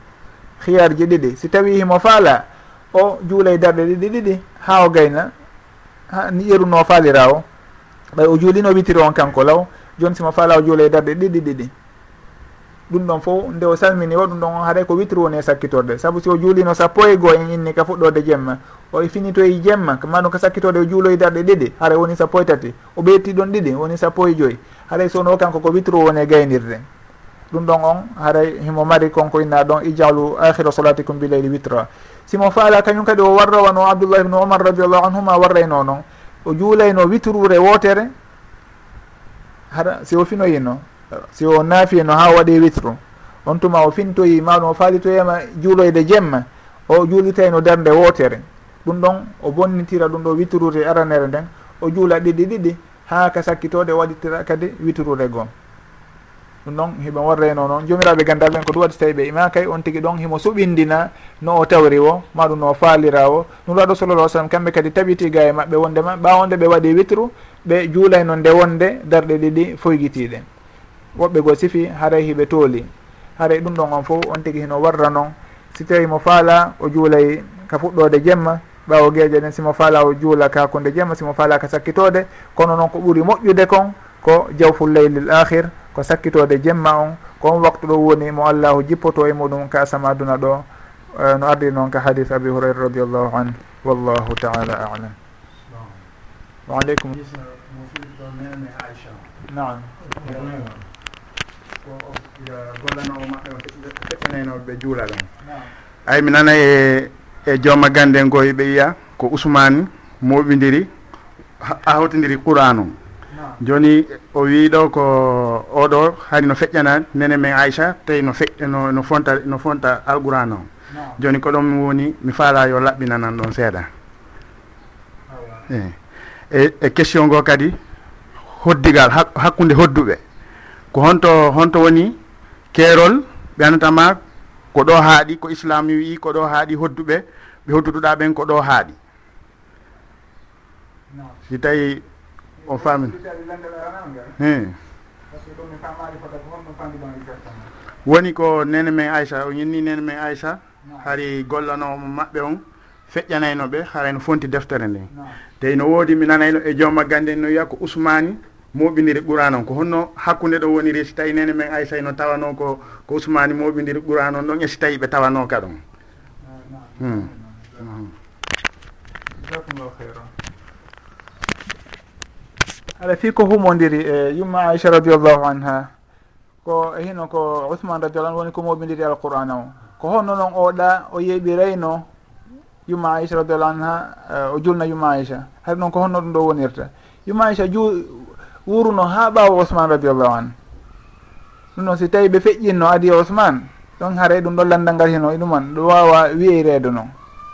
hiyar ji ɗiɗi. Si tawi himo faala o juulay darɗe ɗiɗi ɗiɗi ha o gayna ha yeruno faalira o. Ɓay o juulino witiri on kanko law joni simo faala o juulay darɗe ɗiɗi ɗiɗi. Ɗum ɗon fof nde o salmini o ɗum ɗon on haaray ko witiri woni e sakkitorde. Saabu si o juulino sappo e goo en inni ka fuɗɗode jemma o e finitoye jemma maɗum ko sakkitorde o juuloyi darɗe ɗiɗi hara woni sappo e tati. O ɓeytti ɗon ɗiɗi woni sappo e joyyi haray sowno kanko ko witru woni e gaynirde. Ɗum ɗon on haray himo mari konko inna ɗon ijalu akhira solatikum bileyli witra. Simo faala kañum kadi o warrawano abdoullah ibnu omar radiallahu anhuma warrayno noon o juulayno witrure wotere hara si o finoyino si o naafino ha waɗi witru. On tuma o fintoyi maɗum o faalitoyama juuloyde jemma o juulitayno darde wotere ɗum ɗon o bonnitira ɗum ɗo witrude aranere nden o juula ɗiɗi ɗiɗi ha ka sakkitode waɗitira kadi witrude gon ɗum ɗon hiɓe won reno noon jomiraɓe gandal ɓen ko ɗum waɗi so tawi ɓe ima kay e on tigui ɗon himo suɓindina no o tawri o maɗum no o faalira o ɗum ɗo aɗo sallallah sallam kamɓe kadi tabiti ga e maɓɓe wondema ɓawonde ɓe waɗi witru ɓe juulayno nde wonde darɗe ɗiɗi foygitiɗe woɓɓe goo sifi haray hiɓe tooli. Haray ɗum ɗon on fof on tigui hino warra noon si tawi mo faala o juulay ka fuɗɗode jemma ɓawo gueje ɗen simo faala o juula kakunde jeema simo faala ka sakkitode kono noon ko ɓuuri moƴƴude kon ko jawful leylil ahir ko sakkitode jemma on. Kon waktu ɗo woni mo allahu jippoto e muɗum ka asama aduna ɗo. Eh, no ardi noon ka hadis abi hurayra radiallahu anhu. Wallahu taala alam. Waaleykum. Naam. Nam gollanoo maɓɓe feƴƴanaynoɓe juula ɗon ay mi nana e e jooma gande ngo eɓe yiya ko ousmane moɓidiri hawtidiri qouranum joni o wiɗo ko oɗo hani no feƴƴana nene men aicha tawi no feƴ no, no fonta no fonta alqouran o. Joni ko ɗon woni mi faala yo laɓɓinanan ɗon seeɗa. E e question ngo kadi hoddigal hakkude hodduɓe. Ko honto honto woni keerol ɓe andatama ko ɗo haaɗi ko islam wi ko ɗo haaɗi hodduɓe ɓe hodduɗuɗa ɓen ko ɗo haaɗi. Si tawi on faami woni ko nene men aicha o ñinni nene men aicha hari gollanomo maɓɓe on feƴƴanayno ɓe harayno fonti deftere nden tawi no woodi mi nanayno e jooma gande no wiya ko ousmani moɓidiri ɓuran on. Ko honno hakkude ɗo woniri si tawi nene men aysay no tawano ko ko usmani moɓidiri ɓuran on ɗon e si tawi ɓe tawano ka ɗon. Hmm. Jasakumllahu heyran ala fi ko humodiri e yumma aicha radiallahu anha ko e hino ko ouhmane radiallah woni ko moɓidiri alqouran o. Ko honno noon oɗa o yeɓirayno yumma aicha radiallahu anha e, o julna yumma aicha hay noon ko honno ɗum ɗo wonirta. Yumma aicha ju wuruno ha ɓawo ousmane radiallahu an ɗum noon si tawi ɓe feƴƴinno adi e ousmane ɗon haare ɗum ɗon landal ngal heno e ɗuman ɗo wawa wiyeyrede noon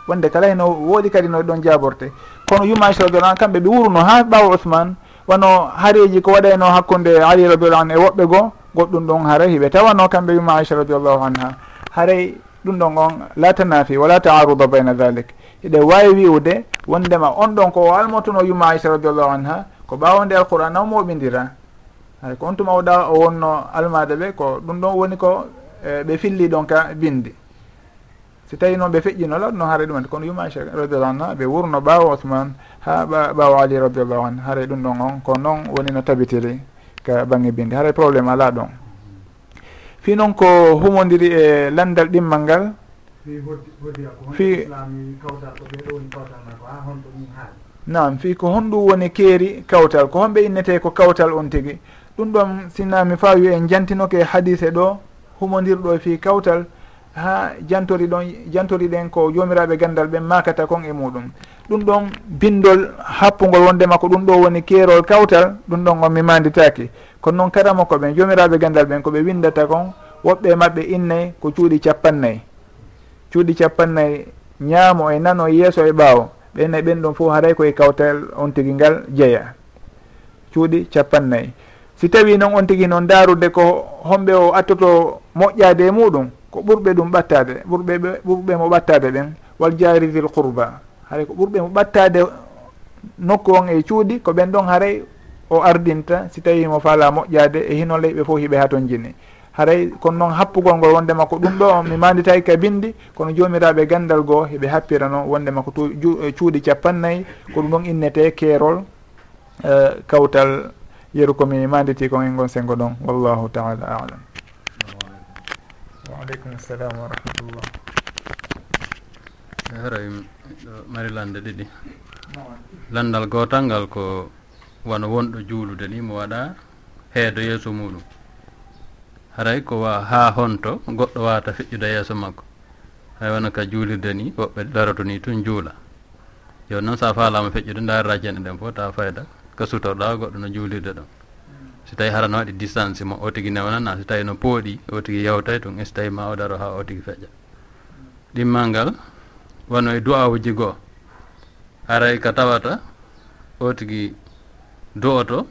wonde kala heno woɗi kadi no ɗon jaborte kono yumaji radiallahu an kamɓe ɓe wuruno ha ɓawo ousmane wano haareji ko waɗayno hakkude ali radiallahu an e woɓɓe goo goɗɗum ɗon haara hiɓe tawano kamɓe yumma aicha radiallahu anha. Haaray ɗum ɗon on la tanafi wala taaruda bayna dalik eɗe wawi wiwde wondema on ɗon ko almotono yumma aicha radiallahu anha ko ɓawonde alqouran alquran naw moɓidira hay ko on tuma oɗa o wonno almade ɓe ko ɗum ɗon woni ko e, ɓe filli ɗon ka bindi. Si tawi noon ɓe feƴƴino law noon haara ɗum kono yuma acha radiallahu anha ɓe wurno ɓawa ouhmane ha ɓawa ali radiallahu an haara ɗum ɗon on. Ko noon woni no tabitiri ka bangge bindi. Haara probléme ala ɗon. Fi noon ko humodiri e landal ɗimmal ngal fi nam fi ko honɗum woni keeri kawtal. Ko honɓe innete ko kawtal on tigi. Ɗum ɗon sinnami fa wi en jantinoke hadise ɗo humodirɗo fi kawtal ha jantori ɗon jantori ɗen ko jomiraɓe gandal ɓen makata kon e muɗum. Ɗum ɗon bindol happugol wondema ko ɗum ɗo woni keerol kawtal ɗum ɗon on mi manditaki kono noon karama koɓen jomiraɓe gandal ɓen koɓe windata kon woɓɓe mabɓe innayi ko cuuɗi capannayyi cuuɗi capannayyi ñaamo e nano yeeso e ɓaawo. ɓenne ɓen ɗon fof haray koye kawtal on tigi ngal jeeya. Cuuɗi capannayyi si tawi noon on tigi noon darude ko homɓe o attoto moƴƴade e muɗum ko ɓurɓe ɗum ɓattade ɓurɓe ɓurɓe mo ɓattade ɓen wal jaridil qourba haray ko ɓurɓe mo ɓattade nokku on e cuuɗi ko ɓen ɗon haray o ardinta si tawi mo faala moƴƴade e hino leyɓe fof hiɓe ha ton jini haray kono noon happugol ngol wondema ko ɗum ɗo mi manditayi ka bindi kono jomiraɓe gandal goo heɓe happirano wondema ko eh, cuuɗi capannayyi ko ɗum ɗon innete keerol uh, kawtal yeru komi manditi kon en gon sengo ɗon wallahu taala alam. Waaleykum salam wa rahmatullah. Haray ɗo mari lande ɗiɗi. Landal gotal ngal ko wano wonɗo juulude ni mo waɗa heedo yeeso muɗum haray ko wa ha honto goɗɗo wawata feƴƴude yeeso makko. Hay wona ka juulirde ni woɓɓe daroto ni tun juula. Joni noon sa falama feƴƴude darira jene ɗen fof ta fayda. Ka sutorɗa goɗɗo no juulirde ɗon. So tawi harano waɗi distance mo o tigui newnana so tawi no pooɗi o tigui yewtay tun. So tawi ma o daro ha o tigui feƴƴa. Ɗimmal ngal wano e du'awuji goo. Haray ka tawata o tigui do oto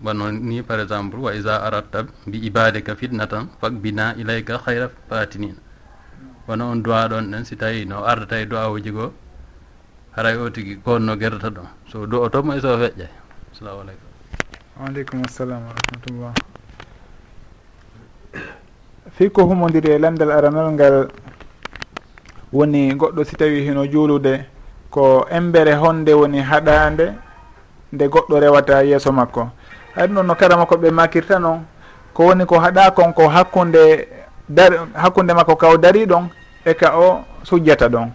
bano ni par exemple wa isa aratta bi ibadika fitnatan fakbina ilayka hayra fatinina. Wono on duwa ɗon ɗen si tawi no ardata e duwa uji goo haray o tigi konno gerdata ɗon. So du o tomo e so feƴƴa. Assalamu aleykum waaleykum assalam wa rahmatullah. Fii ko humodiri e landal aranal ngal woni goɗɗo si tawi hino juulude ko embere honde woni haɗande nde goɗɗo rewata yeeso makko. ay noon no karama ko ɓe makirta noon ko woni ko haɗa kon ko hakkude dar hakkude makko ka o dari ɗon e ka o sujjata ɗon.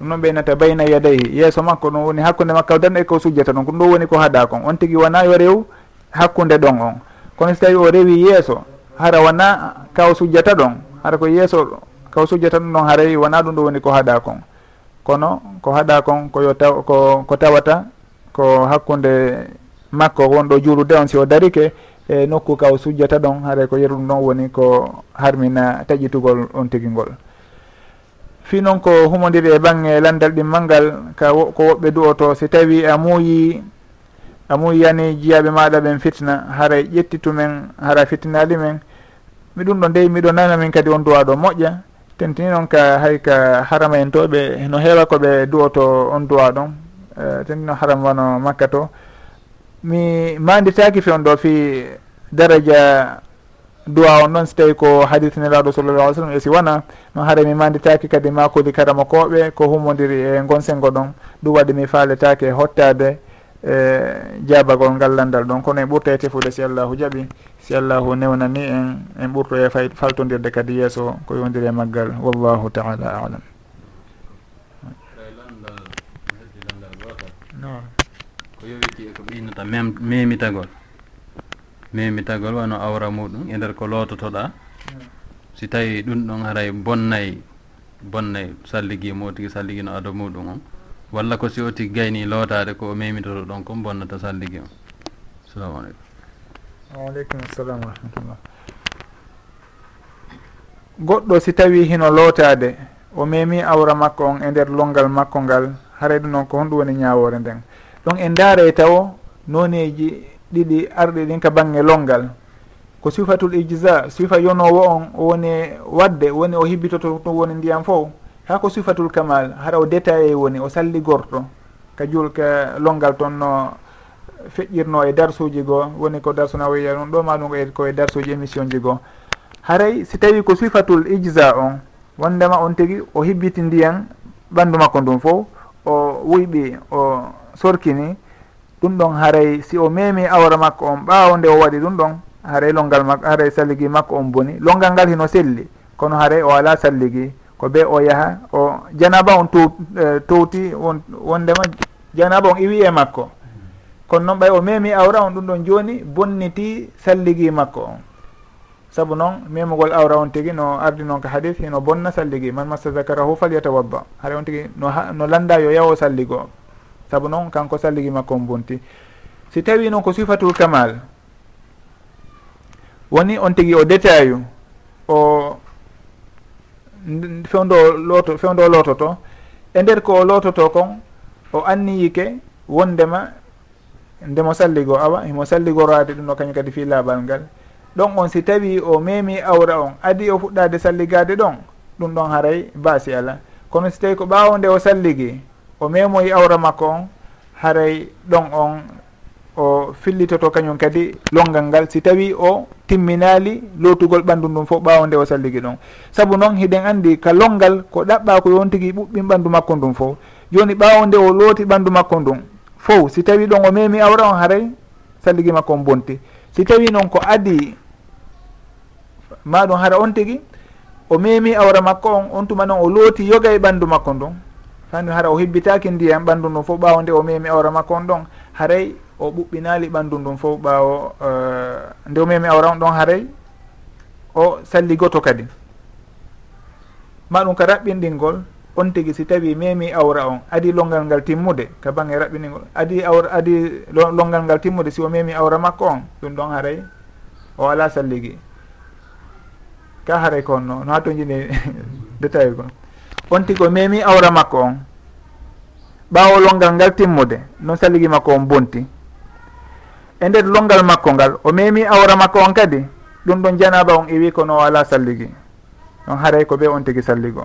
Ɗum noon ɓeynata bayna yadayhi. Yeeso makko ɗum woni hakkude makko e o darno e ko sujjata ɗon. Ɗum ɗo woni ko haɗa kon. On tigui wona yo rew hakkude ɗon on. Kono so tawi o rewi yeeso hara wona ka o sujjata ɗon hara ko yeeso ka o sujjata ɗum ɗon haray wona ɗum ɗo woni ko haɗa kon. Kono ko haɗa kon koyo taw ko ko tawata ko hakkude makko wonɗo juulude on si o darike e nokku ka o sujjata ɗon haara ko yeru ɗum ɗon woni ko harmina taƴitugol on tigi ngol fi noon ko humodiri e bange landal ɗimmal ngal ka ko woɓɓe du'oto si tawi a muuyi a muuyiyani jiyaɓe maɗa ɓen fitna haara ƴettitu men haara fitnali men mi ɗum ɗo ndey miɗo nana min kadi on duwaɗo moƴƴa tentini noon ka hay ka harama en toɓe no heewa koɓe du'oto on duwa ɗon e uh, tentino haram wano makka to mi manditaki fewn ɗo fi daraja duwa on noon so tawi ko hadis sallallah alih sallam e si wona no haara mi manditaki kadi makudi karama koɓe ko humodiri e gonsengo ɗon. Ɗum waɗi mi faaletaki hottade e jabagol ngallandal ɗon. Kono en ɓurta e tefude si allahu jaaɓi si allahu newnani en en ɓurto e fay faltodirde kadi yeeso ko yondiri e maggal. Wallahu taala alam. Ko ko innata mem memitagol. Memitagol wano awra muɗum e nder ko loototoɗa si tawi ɗum ɗon haray bonnayi bonnayi salligimo tigi salligino ado muɗum on. Walla ko si o tigi gayni lootade ko o memitoto ɗon kon bonnata salligi on. Assalamu aleykum. Waaleykum salam wa rahmatullah goɗɗo si tawi hino lootade o memi awra makko on e nder longal makko ngal haray ɗum noon ko honɗum woni ñawore nden. Ɗon en ndaara taw noneji ɗiɗi arɗi ɗin ka bange longal. Ko sifatul ijsa sifa yonowo on woni wadde woni o hibbitoto to woni ndiyam fo ha ko sifatul kamal hara o détaillé woni o salligorto ka juul ka longal toon no feƴƴirno e darsuji goo woni ko darsuna wiya ɗum ɗo ma ɗum e koye darsuji émission ji goo. Haray si tawi ko sifatul ijza on wondema on tigui o hibbiti ndiyan ɓandu makko ndum fof o wuyɓi o sorkini ɗum ɗon haray si o memi awra makko on ɓaawo nde o waɗi ɗum ɗon haray longal makko haray salligi makko on boni. Longal ngal hino selli kono haray o ala salligi ko be o yaha o janaba on tow uh, e, towti won wondema janaba on iwi e makko. Kono noon ɓay o memi awra on ɗum ɗon joni bonniti salligi makko on. Saabu noon memugol awra on tigi no ardi noon ko hadis hino bonna salligi man massa zakarahu falyatawabba. Haɗa on tigi no, no landa yo yawo salligo. saabu noon kanko salligi makko on bonti si tawi noon ko sifatul kamal woni on tigui o détail o fewdo looto fewdo loototo e nder ko o loototo kon o anniyike wondema ndemo salligo awa himo salligorade ɗum ɗo kañum kadi fi laabal ngal. Ɗon on si tawi o memi awra on adi o fuɗɗade salligade ɗon ɗum ɗon haray baasi ala. Kono si tawi ko ɓawo nde o salligi o memoyi awra makko on haray ɗon on o fillitoto kañum kadi longal ngal. Si tawi o timminali lotugol ɓandu ndum fof ɓawo nde o salligi ɗon saabu noon hiɗen andi ka longal ko ɗaɓɓa ko yon tigui ɓuɓɓin ɓandu makko ndum fof joni ɓawo nde o looti ɓandu makko ndum fof si tawi ɗon o memi awra on haray salligi makko on bonti. Si tawi noon ko adi maɗum hara on tigui o memi awra makko on on tuma noon o looti yoga e ɓandu makko ndun. fani hara o hibbitaki ndiyam ɓandu ndun fof ɓawo nde o memi awra makko on ɗon haray o ɓuɓɓinali ɓandu ndun fof ɓawo uh, nde o memi awra on ɗon haray o salligoto kadi. Ma ɗum ka raɓɓinɗingol on tigi si tawi memi awra on adi longal ngal timmude ka bangge raɓɓiningol adi awra adi longal ngal timmude si o memi awra makko on ɗum ɗon haray o ala salligi. Ka haray kon no no hatto jini détail kon on tigo memi awra makko on. Ɓawo longal ngal timmude noon saligi makko on bonti. E nder longal makko ngal o memi awra makko on kadi ɗum ɗon janaba on iwi kono o ala salligui ɗon haray ko ɓe on tigui salligo.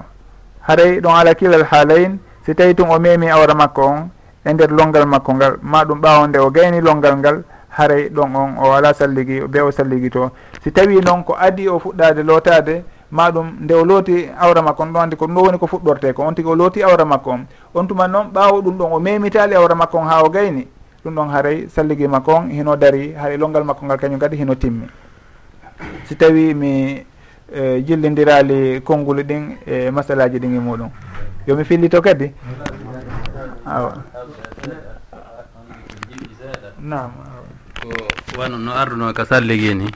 Haray ɗon ala kilal haalayin si tawi tun o memi awra makko on e nder longal makko ngal ma ɗum ɓawo nde o gayni longal ngal haray ɗon on o ala salligui ɓe o salligui to si tawi noon ko adi o fuɗɗade lotade maɗum nde o looti awra makko on ɗo andi ko ɗum ɗo woni ko fuɗɗorte ko on tigi o looti awra makko on. On tuma noon ɓaawo ɗum ɗon o memitali awra makko on ha o gayni ɗum ɗon haray salligui makko on hino dari haray longal makko ngal kañum kadi hino timmi. Si tawi mi eh, jillidirali konnguli ɗin e masalaji ɗin e muɗum. Yomi fillito kadi? Awa. Nam ko wano no arduno ka salligui ni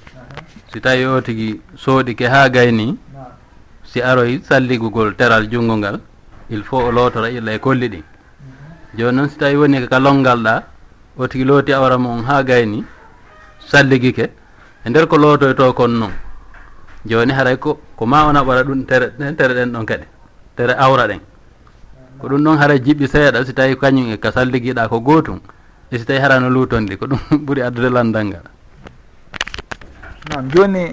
si tawi o tigui sooɗi ke ha gayni si aroy salligugol teral junngo ngal il faut o lootora illa e kolli ɗin jooni noon si tawi woni ka longalɗa o tigi looti awra mum haa gayni salligike e nder ko lootoyto kon noon jooni haray ko ko ma ona ɓara ɗum tere tere ɗen ɗon kadi tere awra ɗen. Ko ɗum ɗon haray jiɓɓi seeɗa si tawi kañum e ka salligiɗa ko gootum e si tawi harano luutonɗi ko ɗum ɓuri addude landal ngal. Non jooni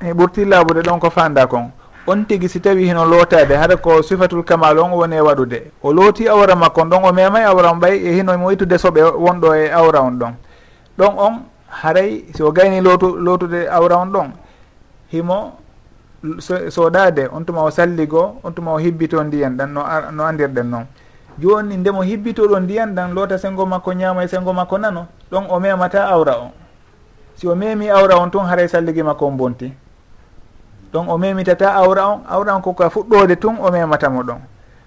e ɓurti laabude ɗon ko fanda kon. On tigui si tawi hino lootade haɗa ko sifatul kamal on woni e waɗude. O looti awra makko ɗon o memay awra on ɓay e hino mo ittude soɓe wonɗo e awra on ɗon. Ɗon on haray si o gayni lootu lootude awra on ɗon himo soɗade on tuma o salligo on tuma o hibbito ndiyan ɗan no no andirɗen noon joni ndemo hibbitoɗo ndiyan ɗan loota sengo makko ñaama e sengo makko nano ɗon o memata awra on si o memi awra on tun haray salligi makko on bonti. ɗon o memitata awra on awra on koka fuɗɗode tun o mematamo ɗon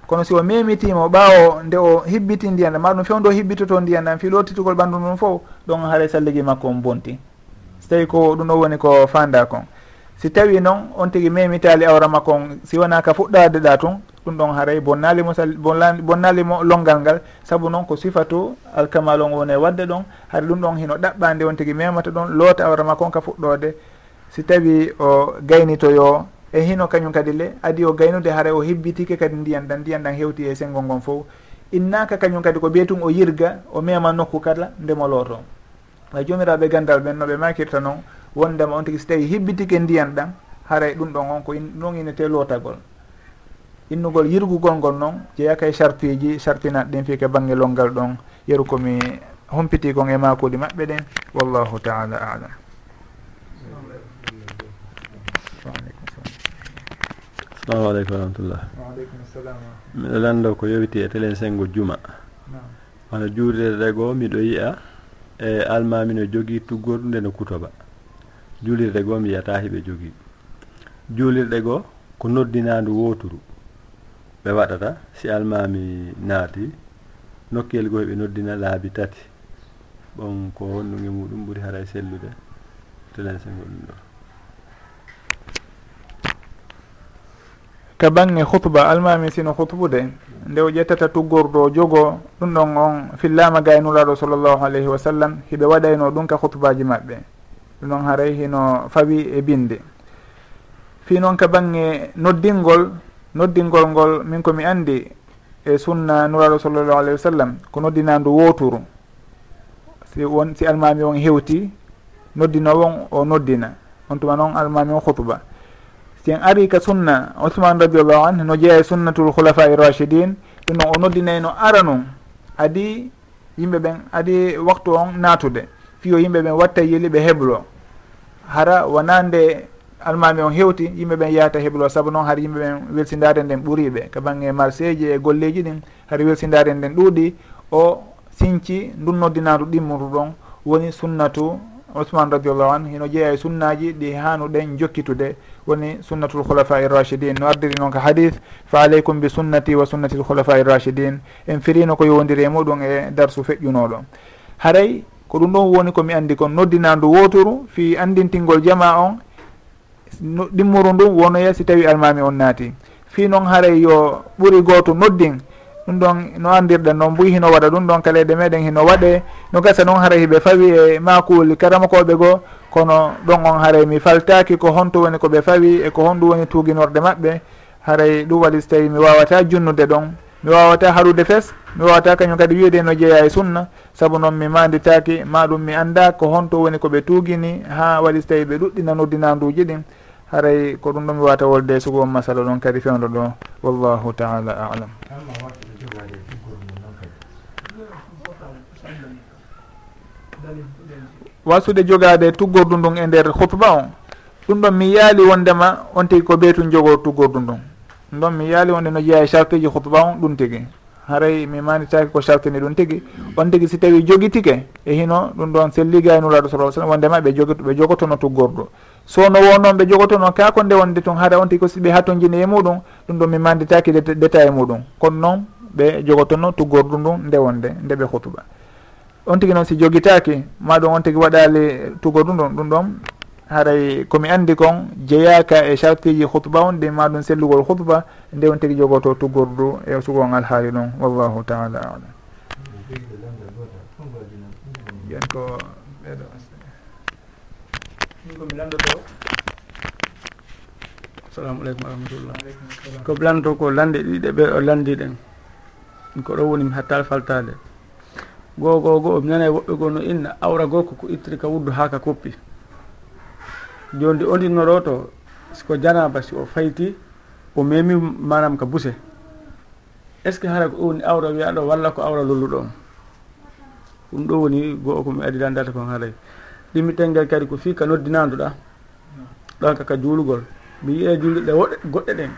kono si o memitima ɓawo nde o hibbiti ndiyan ma ɗum fewde o hibbitoto ndiyan fi lotitugol ɓandu ɗum fof ɗon haara e salligi makko on bonti. So tawi ko ɗum ɗo woni ko fanda kon. Si tawi noon on tigui memitali awra makko on si wona ka fuɗɗade ɗa tun ɗum ɗon haaray e bonnalimo bonnalimo longal ngal. Saabu noon ko sifatu alkamal on woni e wadde ɗon haade ɗum ɗon hino ɗaɓɓa nde on tigui memata ɗon loota awra makko on ka fuɗɗode. si tawi o gaynitoyo e hino kañum kadi le adi o gaynude haara o hebbitike kadi ndiyan ɗan ndiyan ɗan hewti e sengo ngon fof innaka kañum kadi ko ɓeytum o yirga o mema nokku kala ndemo looto. A jomiraɓe gandal ɓen noɓe makirta noon wondema on tigui so tawi hebbitike ndiyan ɗan haray ɗum ɗon on ko noon inete lootagol. Innugol yirgugol ngol noon jeeyaka e sarpiji chartinat ɗin fi ke banggue longal ɗon yeru komi hompitikon e makuɗi maɓɓe ɗen wallahu taala alam. salamu aleykum warahmatullah. Miɗo lanndo ko yowiti e télé sengo juma. Hono juulirde goo miɗo yiya e almami no jogii tuggorɗu nde no kutoba. Juulirde goo mi yiyata hiɓe jogii. Juulirɗe goo ko noddinandu wooturu. Ɓe waɗata si almami naati nokkiyel goo heɓe noddina laabi tati. Ɓon ko honnuge muɗum ɓuri haray sellude telen sengol ɗum ɗo. ka bange hutuba almami sino hutubude nde o ƴettata tuggordo jogo ɗum ɗon on fillama gaynulaɗo sallllahu alayhi wa sallam hiɓe waɗayno ɗum ka hutubaji maɓɓe. Ɗum ɗon haray hino fawi e binde. Fi noon ka bange noddingol noddingol ngol min komi andi e sunna nuraɗo sallllahu alayhi wa sallam ko noddinandu woturu. Si won si almami on hewti noddinowon o noddina. On tuma noon almami on hutuba si en ari ka sunna ousmane radiallahu anhu no jeeya e sunnatul khulafa i rachidin ɗum e noon o noddinayno ara noon adi yimɓe ɓen adi waktu on naatude. Fiyo yimɓe ɓen watta yeli ɓe heblo hara wona nde almami on hewti yimɓe ɓen yahata heblo saabu noon haɗa yimɓe ɓen welsindare nden ɓuuriɓe ka bange marché ji e golleji ɗin haɗa welsindare nden ɗuuɗi o sinci ndun noddinatu ɗimmutu ɗon woni sunnatu ousmane radiallahu anu hino jeeya e sunnaji ɗi hanuɗen jokkitude. woni sunnatul khulafai rachidin no ardiri noon ka hadis fa aleykum bi sunnati wa sunnati l khulafai rachidin en firino ko yowdiri e muɗum e darsu feƴƴunoɗo. Haray ko ɗum ɗon woni komi andi kon noddinandu wotoru fi andintingol jama on. Ɗimmuru ndu wonoya si tawi almami on naati. Fi noon haray yo ɓuuri goto noddin ɗum ɗon no andirɗen noon mbuy hino waɗa ɗum ɗon ka meɗen hino waɗe. No gasa noon haara hiɓe fawi e makuwoli karamakoɓe goo kono ɗon on haray mi faltaki ko honto woni koɓe fawi e ko honɗum woni tuguinorɗe maɓɓe. Haray ɗum waɗi so tawi mi wawata junnude ɗon. Mi wawata haɗude fes mi wawata kañum kadi wiide no jeeya e sunna. Saabu noon mi manditaki ma ɗum mi anda ko honto woni koɓe tuguini ha waɗi so tawi ɓe ɗuɗɗina noddinanduji ɗin. Haray ko ɗum ɗo mi wawata wolde e sugo on masala ɗon kadi fewdo ɗo. Wallahu taala alam. wasude jogade tuggordu ndun e nder hutba o ɗum ɗon mi yaali wondema on tigui ko ɓeytun jogo tuggordu ndun. Ɗum ɗon mi yaali wonde no jeeya charteji hutba on ɗum tigui. Haray mi manitaki ko chartini ɗum tigui. On tigui si tawi jogitike e hino ɗum ɗon selligaynulaɗo sa sallam wondema ɓe jogi ɓe jogotono tuggordu. Sono wo noon ɓe jogotono kako nde wonde tun haara on tigui ko ɓe hatojini e muɗum ɗum ɗon mi manditaki détail e muɗum. Kono noon ɓe jogotonno tuggordu ndun ndewonde nde ɓe hutuba on tigui noon si jogitaki maɗum on tigui waɗali tuggordu ndun ɗum ɗon haray komi andi kon jeeyaka e chartiji hutuba on ɗi maɗum sellugol hutuba nde on tigui jogoto tuggordu e sugon alhaali haali ɗum wallahu taala alam. Yen ko ɓeɗo min komi landoto assalamu aleykum warahmatullah ko? Lanto ko lande ɗiɗe ɓe o landiɗen ko ɗo woni mi hattal faltade goo goo goo mi nanayi woɓɓe goo no inna awra goo koko ittiri ka wuddu ha ka koppi jondi ondinnoɗo to siko janaba si o fayti o memi manam ka buse. Est ce que hara ko ɗo woni awra wiyaɗo walla ko awra lolluɗo on? Ɗum ɗo woni goo ko mi adidan data kon haaray ɗimmitel ngel kadi ko fii ka noddinanduɗa ɗon kaka juulugol. Mi yiiye julɗe woɗɗe goɗɗe ɗen.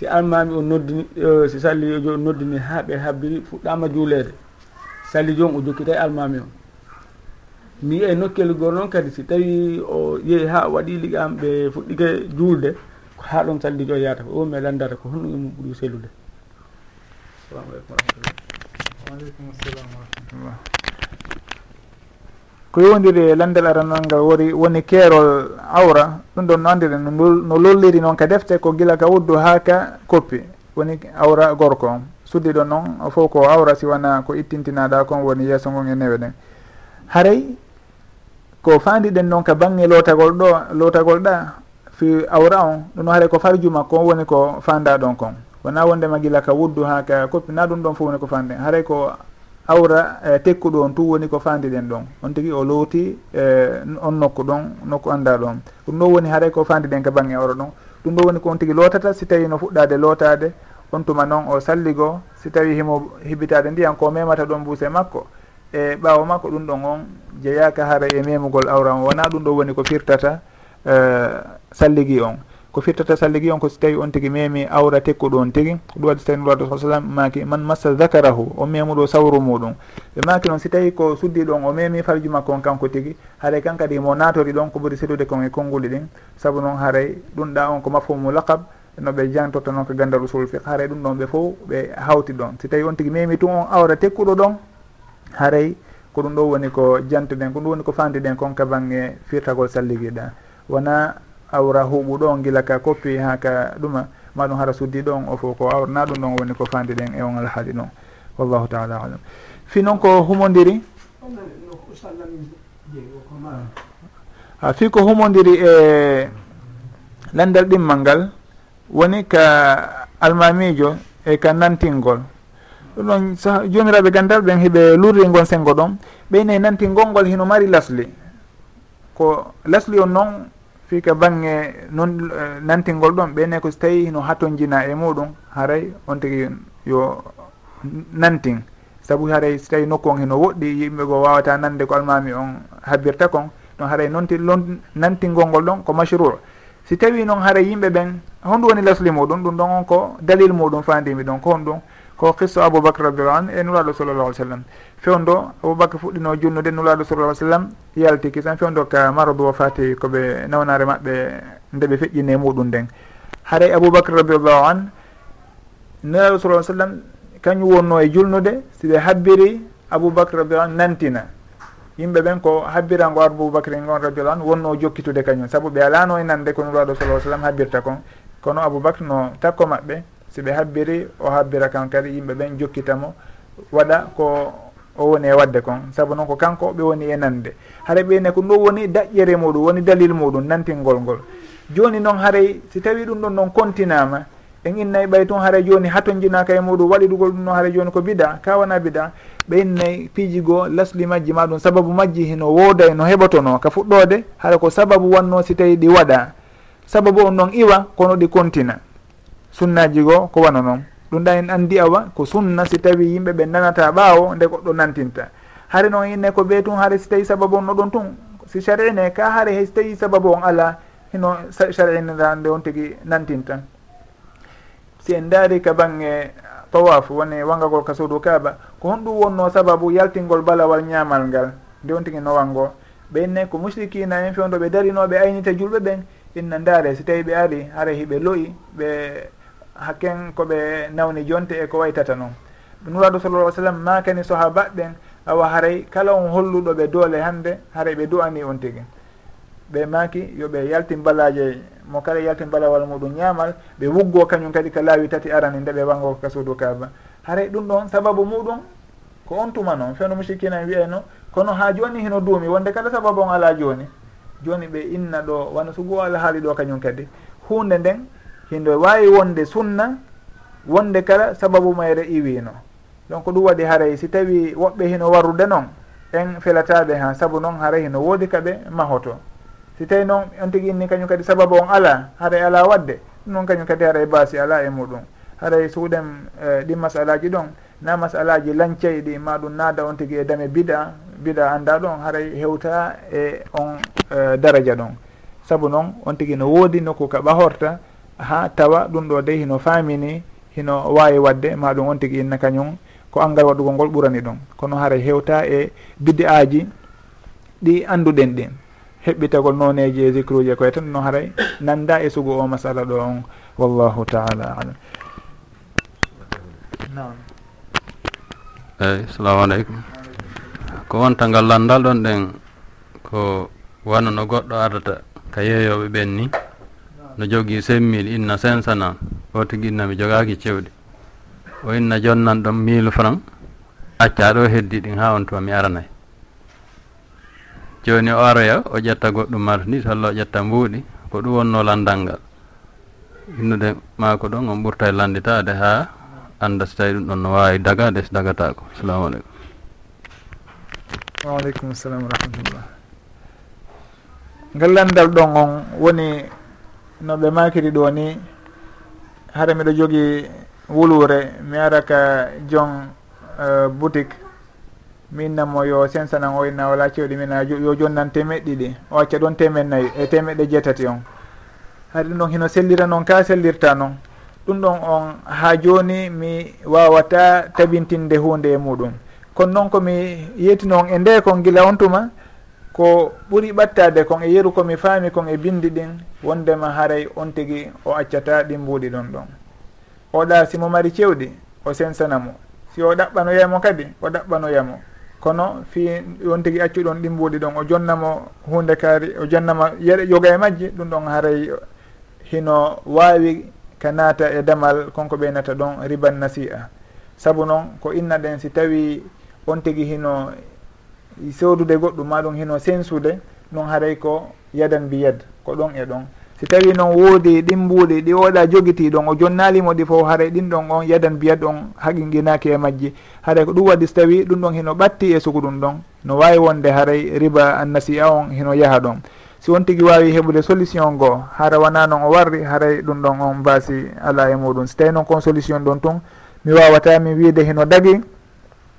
si almami o noddini si salli jo noddini ha ɓe habbiri fuɗɗama juulede. Salli joni o jokkitay almami o. Mi yiya nokkel goo noon kadi si tawi o yeehi ha waɗi liggam ɓe fuɗɗike juulde ko ha ɗon salli jo yata ko o landata ko honɗum emo ɓuuri sellude. Assalamu aleykum warahmatullah waaleykum assalam warahmatullah ko yowdiri e landel aranal ngal wori woni keerol awra ɗum ɗon no andiren no lolliri noon ka defte ko gila ka wuddu ha ka koppi. Woni awra gorko on. Suddi ɗon noon fof ko awra si wona ko ittintinaɗa kon woni yeeso ngon e newe ɗen. Haray ko fandiɗen noon ka bangge lotagol ɗo lotagol ɗa fi awra on ɗum ɗon haare ko farju makko on woni ko fanda ɗon kon. Wona wondema gila ka wuddu ha ka koppi na ɗum ɗon fof woni ko fande haaray ko awra e eh, tekkuɗo on tu woni ko fandiɗen ɗon. On tigui o looti eh, on nokku ɗon nokku anda ɗon. Ɗum ɗo woni haaray ko fandiɗen ka bangge oro ɗon. Ɗum ɗo woni ko on tigui lootata si tawi no fuɗɗade lootade on tuma noon o salligo si tawi himo hibitade ndiyan ko memata ɗon buuse makko e ɓawo makko ɗum ɗon on jeeyaka haara e memugol awra on. Wona ɗum ɗo woni ko firtata uh, salligi on. ko firtata salligi on ko so tawi on tigui memi awra tekkuɗo on tigui ɗum waɗi so tawi nulaɗo sa sallam maki man massa dakarahu o memuɗo sawru muɗum. Ɓe maki noon si tawi ko suddi ɗon o memi farju makko on kanko tigui haaray kan kadi mo natori ɗon ko ɓuuri sedude kon e konnguli ɗin. Saabu noon haaray ɗum ɗa on ko mafhumu laqab no ɓe jangtorta noon ko gandal usul fiq haaray ɗum ɗon ɓe fof ɓe hawti ɗon. Si tawi on tigui memi tun on awra tekkuɗo ɗon haaray ko ɗum ɗo woni ko jantuɗen ko ɗum woni ko fandiɗen kon ka bangge firtagol salliguiɗa wona awra huuɓu ɗon gila ka koppi ha ka ɗuma maɗum hara suddi ɗon o fof ko awrana ɗum ɗon woni ko fandiɗen e on alhaali ɗon. Wallahu taala alam. Fi noon ko humodiri ha fi ko humodiri e landal ɗimmal ngal woni ka almamijo e ka nantingol. Ɗum ɗon sa jomiraɓe gandal ɓen heɓe lurri sengo ɗon. Ɓeyne nantingol ngol hino mari lasli. Ko lasli on noon fi ka non noon nantingol ɗon ɓenne ko so tawi no hatonjina e muɗum haray on tigui yo nanting. Saabu haray so tawi nokku on heno woɗɗi yimɓe goo wawata nande ko almami on habbirta kon ɗon haray nonti lon nantingol ngol ɗon ko mashrur. Si tawi noon haray yimɓe ɓen honɗum woni lasli muɗum ɗum ɗon on ko dalil muɗum fandimi ɗon ko honɗum. ko qissa aboubacre radiallahu an e nuraɗo sallallah alih sallam fewndo aboubacre fuɗɗino junnude nuraɗo sallallah alih w sallam yaltiki tan fewndo ka maradu o fati koɓe nawnare maɓɓe nde ɓe feƴƴine muɗum nden. Haray aboubacre radiallahu an nuraɗo sallah sallam kañum wonno e julnude siɓe habbiri aboubacre radiallahu an nantina. Yimɓe ɓen ko habbirango aboubacre ngon radiallahu an wonno jokkitude kañum. Saabu ɓe alano e nande ko nuraɗo sallah sallam habbirta kon. Kono aboubacre no takko maɓɓe si ɓe habbiri o habbira kan kadi yimɓe ɓen jokkitamo waɗa ko o woni e wadde kon. Saabu noon ko kanko ɓe woni e nande. Haara ɓeyne ko ɗum woni daƴƴere muɗum woni dalil muɗum nantingol ngol. Joni noon haaray si tawi ɗum ɗon noon continama en innayi ɓay tun haara joni hatojinaka e muɗum waɗiɗugol ɗum noon haara joni ko bida ka wona bida ɓe innayi piiji goo lasli majji ma ɗum sababu majji hino wooda e no heɓotono ka fuɗɗode haɗa ko sababu wanno si tawi ɗi waɗa. Sababu on noon iwa kono ɗi contina sunnaji goo ko wana noon. Ɗum ɗa en andi awa ko sunna si tawi yimɓe ɓe nanata ɓaawo nde goɗɗo nantinta. Hare noon inne ko ɓee tun hare si tawi sababu on no ɗon tun. Si sar'ine ka hare hay so tawi sababu on ala hino sar'inira nde on tigi nantinta. Si en daari ka bange tawaf woni wangagol ka suudu kaaba ko honɗum wonno sababu yaltingol balawal ñamal ngal nde on tigi nowango ɓenne ko mushrikina en fewdo ɓe darinoɓe aynita julɓe ɓen inna ndaare si tawi ɓe ari hara hiɓe loyi ɓe hakken koɓe nawni jonte e ko waytata noon ɗum nuraɗo sallah sallam makani sahaba ɓen awa haray kala on holluɗo ɓe doole hande haray ɓe du'ani on tigui ɓe maki yoɓe yaltin balaje mo kala yaltin balawal muɗum ñamal ɓe wuggo kañum kadi ka laawi tati arani nde ɓe wango ka suudu kaba haray ɗum ɗon sababu muɗum ko on tuma noon fewno musikina wiyayno kono ha joni hino duumi wonde kala sababu on ala joni joni ɓe inna ɗo wona sugo o alhaali ɗo kañum kadi. Hunde nden hinɗo wawi wonde sunna wonde kala sababu mayre iwino. Donc ɗum waɗi haray si tawi woɓɓe hino warrude noon en felataɓe ha saabu noon haray hino woodi kaɓe mahoto. Si tawi noon on tigui inni kañum kadi sababu on ala haray ala wadde ɗum noon kañum kadi haray baasi ala e muɗum. Haray suuɗen e, ɗin masalaji ɗon na masalaji lanceyɗi ma ɗum naada on tigui e dame bida bida anda ɗon haray hewta e on e daraja ɗon. Saabu noon on tigui no woodi nokku kaɓa horta ha tawa ɗum ɗo dey hino famini hino wawi wadde ma ɗum on tigui inna kañum ko angal waɗugol ngol ɓurani ɗum. Kono hara hewta e bidde aji ɗi anduɗen ɗin heɓɓitagol noneji e zicre uji e koye tan no haray nanda e sugu o masala ɗo on. Wallahu taala alam. Nam eyyi salamu aleykum ko wonta ngal landal ɗon ɗen ko wano no goɗɗo ardata ka yeeyoɓe ɓen ni. no jogii semmil inna cinq cent an o tigi inna mi jogaki cewɗi. O inna jonnan ɗon mille franc acca ɗo heddi ɗin ha on tuma mi aranay. Joni o aroya o ƴetta goɗɗum martindis holla o ƴetta mbuuɗi ko ɗum wonno landal ngal. Innude mako ɗon on ɓurta e landitade ha anda so tawi ɗum ɗon no wawi dagade so dagatako assalamu aleykum. Waaleykum salam wa rahmatullah. Ngal landal ɗon on woni no ɓe makiri ɗo ni hara miɗo jogui wulure mi ara ka jon uh, eh, boutique. Mi innamo yo sensanan oyna wala cewɗi mina yo jonnan temeɗ ɗiɗi o acca ɗon temeɗ nayyi e temeɗɗe jeetati on. Haɗa ɗum ɗon hino sellira noon ka sellirta noon ɗum ɗon on ha joni mi wawata tabintinde hunde e muɗum. Kono noon komi yetino on e nde kon gila on tuma ko ɓuuri ɓattade kon e yeru komi faami kon e bindi ɗin wondema haray on tigi o accata ɗin mbuuɗi ɗon ɗon. Oɗa simo mari cewɗi o sensanamo si o ɗaɓɓanoyamo kadi o ɗaɓɓanoyamo kono fi on tigi accuɗon ɗin mbuuɗi ɗon o jonnamo hunde kaari o jonnama yeɗe yoga e majji ɗum ɗon haray hino wawi ka naata e damal konko ɓeynata ɗon riban nasi'a saabu noon ko inna ɗen si tawi on tigi hino soodude goɗɗum ma ɗum hino sensude ɗum haray ko yadan biyad ko ɗon e ɗon. Si tawi noon woodi ɗin mbuuɗi ɗi oɗa jogiti ɗon o jonnalimo ɗi fof haray ɗin ɗon on yadan biyat on haqinginaki e majji. Haray ko ɗum waɗi so tawi ɗum ɗon hino ɓatti e sugu ɗum ɗon no wawi wonde haray riba annasi'a on hino yaaha ɗon. Si won tigui wawi heɓude solution goo hara wona noon o warri haray ɗum ɗon on mbasi ala e muɗum. So tawi noon kon solution ɗon tun mi wawata mi wiide hino dagui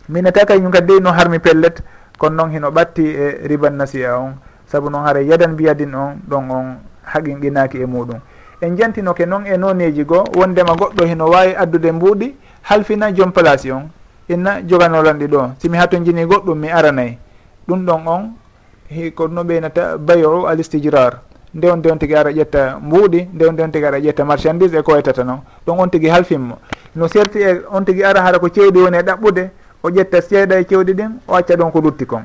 minata kay ñum kadi no harmi pellet kono noon hino ɓatti e riban nasiya on. Saabu noon haara yadan mbiyadin on ɗon on haqinqinaki e muɗum. En jantinoke noon e noneji goo wondema goɗɗo hino wawi addude mbuuɗi halfina joom place on. Inna joganolanɗi ɗo. Simi ha ton jini goɗɗum mi aranayyi ɗum ɗon on ko no ɓeynata bayo al istijrar. Nde on nde on tigui ara ƴetta mbuuɗi nde on nde on tigui ara ƴetta marchandise e koytata noon ɗon on tigui halfinmo no serti e on tigui ara hara ko ceydi woni e ɗaɓɓude o ƴetta seeɗa e cewɗi ɗin o acca ɗon ko lutti kon.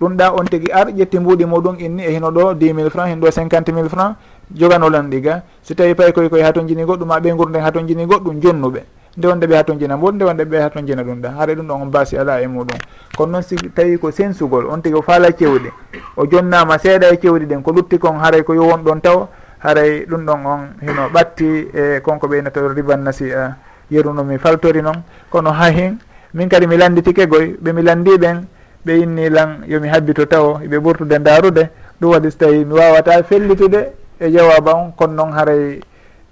Ɗum ɗa on tigui ar ƴetti mbuuɗi muɗum inni e hino ɗo dix mille franc hino ɗo cinquante mille franc joganolan ɗiga. So tawi pay koy koye haton jini goɗɗum ma ɓe gurden haton jini goɗɗum jonnuɓe. Nde wonde ɓe haton jina mbol nde wonde ɓe haton jina ɗum ɗa. Haara ɗum ɗon on basi ala e muɗum. Kono noon si tawi ko sensugol on tigui o faala cewɗi o jonnama seeɗa e cewɗi ɗen ko lutti kon haaray ko yowon ɗon taw haray ɗum ɗon on hino ɓatti e konko ɓeynata riban nasi a yerunomi faltori noon. Kono ha hen min kadi mi landitike goy ɓe mi landi ɓen ɓe inni lan yomi habbito taw eɓe ɓurtude darude ɗum waɗi so tawi mi wawata fellitude e jawaba on kono noon haray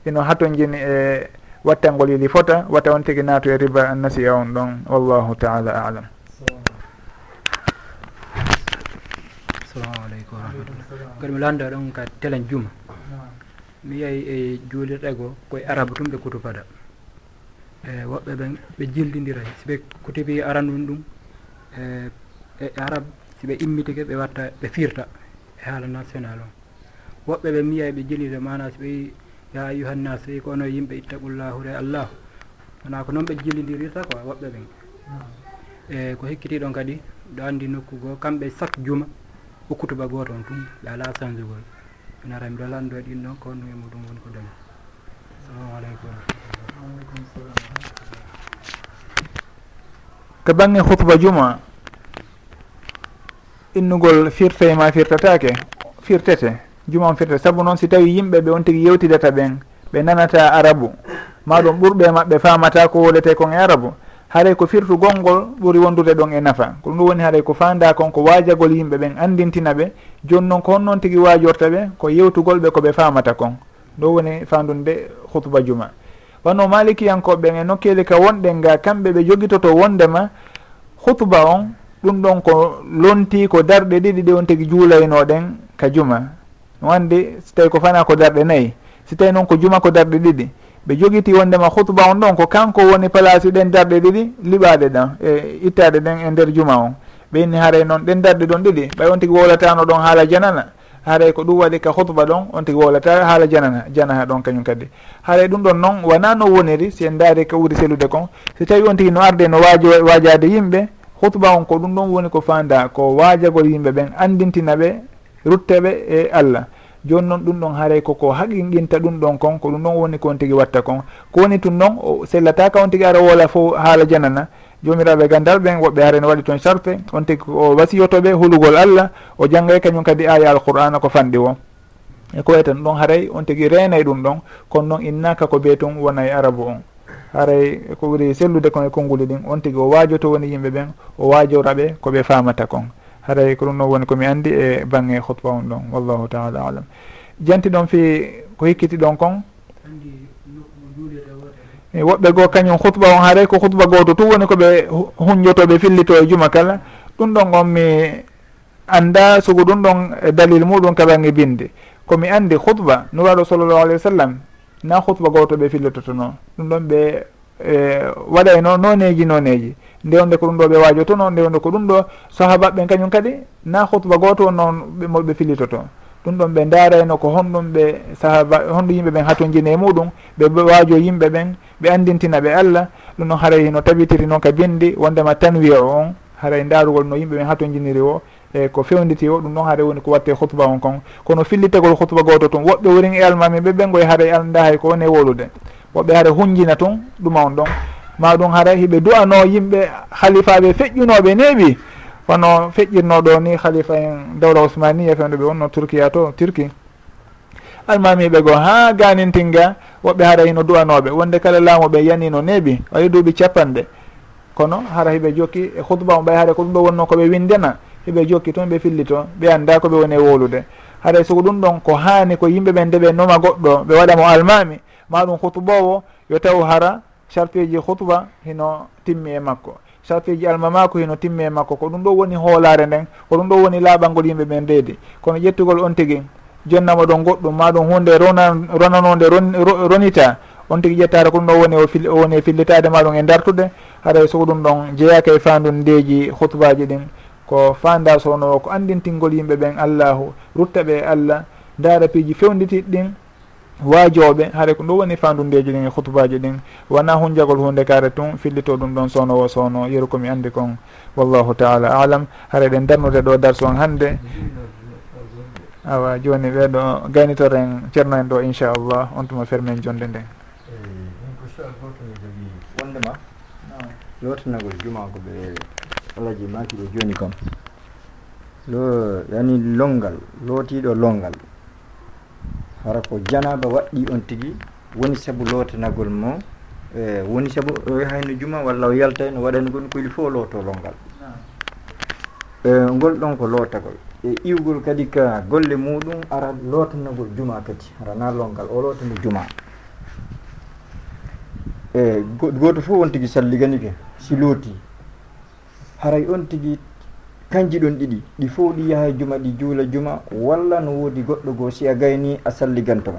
ino hatojini e wattangol yili fota wata on tigi naatu e riba annasiya on ɗon wallahu taala alam. Assalamu aleykum warahmatullah kadi mi landa ɗon ka telen juma. Mi yeyi e juulirɗe goo koye arabe tumɓe kutupada. e woɓɓe ɓen ɓe jildidiray si ɓe tefi aranun ɗum e e arab siɓe immitike ɓe watta ɓe firta e haala national on woɓɓe ɓe mbiya ɓe jilide mana si ɓe ya ayuhannas wi ko ono yimɓe ittaqullahu re allahu. Wona ko noon ɓe jillidirirta quoi woɓɓe ɓen e ko hikkitiɗon kadi ɗo andi nokku goo kamɓe chaque juma okkutuba goto on tum ɓe ala changegol. Mi narami ɗo lanɗo ɗin ɗon ko honno e muɗum woni ko dañi to bangge hutba juma innugol firte ma firtatake firtete juma on firtete. Saabu noon si tawi yimɓe ɓe on tigui yewtidata ɓen ɓe nanata arabu. Maɗum ɓurɓe mabɓe famata ko wolete kon e arabu. Haaray ko firtu ngol ɓuuri wondude ɗon e nafa. Ko ɗum ɗum woni haaray ko fanda kon ko wajagol yimɓe ɓen andintina ɓe. Joni noon ko honnoon tigui wajorta ɓe ko yewtugol ɓe koɓe famata kon. ɗo woni fandunde hutba juma. Wano malikiyankoɓe e nokkeli ka wonɗen ga kamɓe ɓe jogitoto wondema hutba on ɗum ɗon ko lonti ko darɗe ɗiɗi ɗe on tigi juulaynoɗen ka juma. Wandi so tawi ko fana ko darɗe nayyi si tawi noon ko juma ko darɗe ɗiɗi. Ɓe jogiti wondema hutba on ɗon ko kanko woni place ɗen darɗe ɗiɗi liɓaɗe ɗan e ittade ɗen e nder juma on. Ɓe inni haray noon ɗen darɗe ɗon ɗiɗi ɓay on tigi wowlatano ɗon haala janana. haaray e ko ɗum waɗi ka hutba ɗon on tigi wowlata haala janana janaha ɗon kañum kadi. Haaray e ɗum ɗon noon wona no woniri si en daari ko ɓuuri sellude kon. Si tawi on tigi no arde no waaji waajade yimɓe hutba on ko ɗum ɗon woni ko fanda ko waajagol yimɓe ɓen andintina ɓe rutteɓe e allah. Joni noon ɗum ɗon haaray e koko haqinqinta ɗum ɗon kon ko ɗum ɗon woni ko on tigi watta kon. Ko woni tun noon sellataka on tigi ara woola fo haala janana jomiraɓe e gandal ɓen woɓɓe harene waɗi toon charte on tigi o wasiyotoɓe hulugol allah o janggay kañum kadi aya alqur'ana ko fanɗi o e ko waytan ɗon haray on tigi renay ɗum ɗon kono noon innaka ko be tun wona e arabu on. Haray ko ɓuuri sellude kon e konnguli ɗin on tigi o waajoto woni yimɓe ɓen o waajoraɓe koɓe famata kon. Haray ko ɗum noon woni komi andi e bange e hutba on ɗon wallahu taala alam. Janti ɗon fi ko hikkiti ɗon kon? Eh, woɓɓe goo kañum hutba on haare ko hutba gooto tu woni koɓe hunjotoɓe fillito e juma kala ɗum ɗon on mi annda sugu ɗum ɗon eh, dalil muɗum ka bange binde komi andi hutba nuraɗo sallllahu alayhi wa sallam na hutba gooto ɓe fillitoto noon ɗum ɗon ɓe eh, waɗayno noneji noneji nde wonde ko ɗum ɗo ɓe waajotono nde wonde ko ɗum ɗo sahabaɓe kañum kadi na hutba gooto won noon moɓe fillitoto. ɗum ɗon ɓe darayno ko honɗum ɓe sahaba honɗum yimɓe ɓen hatojini e muɗum ɓe waajo yimɓe ɓen ɓe andintina ɓe allah ɗum noon haray no tabitiri noon ka bindi wondema tanwiya o on haray darugol no yimɓe ɓen hatojiniri o e ko fewditi o ɗum ɗon haare woni ko watte hutba on kon. Kono fillitegol hutba goto tun woɓɓe worin e almami ɓe ɓengoye haare anda hay ko woni e wolude. Woɓɓe haare hunjina tun ɗuma on ɗon. Ma ɗum haara hiɓe du'ano yimɓe halifaɓe feƴƴunoɓe neeɓi wono feƴƴinnoɗo ni halifa en dawla ousmania fewde ɓe wonno turkiya to turki. Almamiɓe goo ha ganintinga woɓɓe hara hino duwanoɓe wonde kala laamuɓe yanino neeɓi wayi duuɓi capanɗe. Kono hara hiɓe jokki e hutba o ɓay haara ko ɗum ɗo wonno koɓe windena hiɓe jokki toon ɓe filli to ɓe annda koɓe woni e wolude. Haɗa e soko ɗum ɗon ko hani ko yimɓe ɓen nde ɓe noma goɗɗo ɓe waɗa mo almami maɗum hutubowo yo taw hara chartiji hutba hino timmi e makko. safiji alma mako hino timme e makko ko ɗum ɗo woni hoolare nden ko ɗum ɗo woni laaɓalngol yimɓe ɓen reedi kono ƴettugol on tigi jonnama ɗon goɗɗum maɗum hunde ronanode ronita on tigi ƴettare ko ɗum ɗo woni o woni fillitade maɗum e dartude haɗay soko ɗum ɗon jeeyaka e fandun ndeji hutbaji ɗin ko fanda sowno ko andintingol yimɓe ɓen allahu rutta ɓe allah daara piiji fewditiɗ ɗin waajoɓe haare ko ɗum woni fandundeji ɗin e hutubaji ɗin. Wona hun jagol hunde kare tun fillito ɗum ɗon sowno o sowno yeru komi andi kon. Wallahu taala alam. Haare ɗen darnude ɗo darso on hannde. Awa joni ɓeɗo gaynitoren ceerno en ɗo inchallah on tuma fermen jonde nden. Wondema lotanagol juma ko ɓe alaji makiɗo joni kam. Lo yani longal lootiɗo longal. hara ko janaba waɗɗi on tigui woni saabu lootanagol mo e woni saabu o yahayno juma walla o yalta no waɗani gon ko il faut looto lootolol e ngol ɗon ko lootagol. E iwgol kadi ka golle muɗum ara lootanagol juma kadi arana longal o lootano juma. E goto fof on tigui salligani ke si looti. Haray on tigui kanji ɗon ɗiɗi. Ɗi fof ɗi yaha juma ɗi juula juma. Walla no woodi goɗɗo goo si a gayni a salligantoma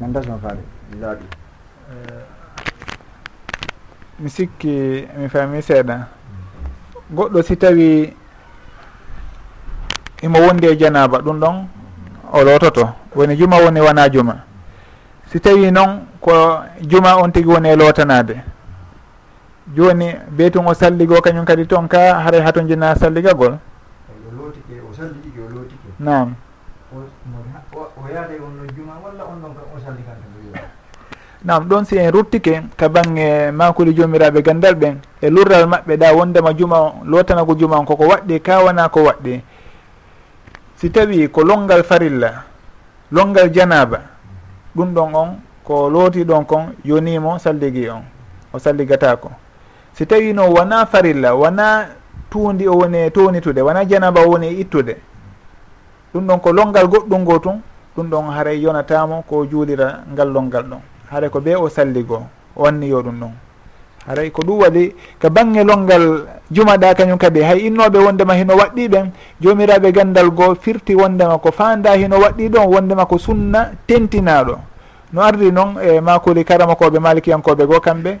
man dasma faami laaɓi eh, mi sikki mi faami seeɗa. Goɗɗo si tawi imo wondi e janaba ɗum ɗon o lototo woni juma woni wona juma. Si tawi noon ko juma on tigi woni e lotanade joni beytun o salligo kañum kadi toon ka haray hato jina salligagol? Nam nam ɗon si en ruttike ka bangge makuli jomiraɓe gandal ɓen e lurral maɓɓe ɗa wondema juma lotanago juma on koko waɗɗi ka wona ko waɗɗi si tawi ko longal farilla longal janaba ɗum ɗon on ko looti ɗon kon yonimo salligui on o salligatako. si tawi no wona farilla wona tuundi o woni townitude wona janaba o woni ittude ɗum ɗon ko longal goɗɗum ngo tun ɗum ɗon haray yonatamo ko juulira ngal longal ɗon. Haray ko ɓe o salligo o wanniyo ɗum ɗon. Haray ko ɗum waɗi ko bange longal jumaɗa kañum kadi hay innoɓe wondema hino waɗɗi ɓen jomiraɓe gandal goo firti wondema ko fanda hino waɗɗi ɗon wondema ko sunna tentinaɗo. No ardi noon e makuli karama koɓe malikiyankoɓe goo kamɓe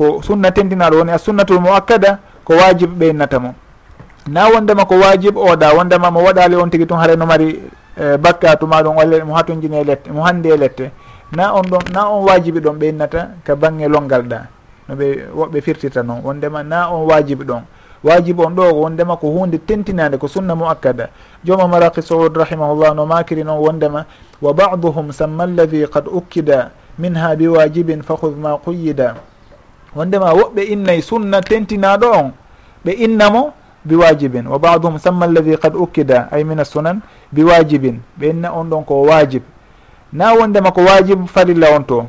ko sunna tentinaɗo woni a sunnatul moakkada ko wajib ɓeynnata mo. Na wondema ko wajib oɗa wondema mo waɗali on tigui tun haare no mari eh, bakka tuma ɗon walla mo hatunjini e lette mo handi e lette. Na on ɗon na on wajibi ɗon ɓeynnata ka bangge longal ɗa no ɓe woɓɓe firtita noon wondema na on wajibi ɗon. Wajibe on ɗo wondema ko hunde tentinade ko sunna mo akkada jooma maraki saud rahimahullah no makiri noon wondema wa baduhum samma alladi qad ukkida minha biwajibin fahud ma quyida wondema woɓɓe innayi sunna tentinaɗo on. Ɓe innamo bi wajibin wa baduhum samma alladi qad ukkida ay min sunan bi wajibin ɓe inna on ɗon ko wajib. Na wondema ko wajib farilla on to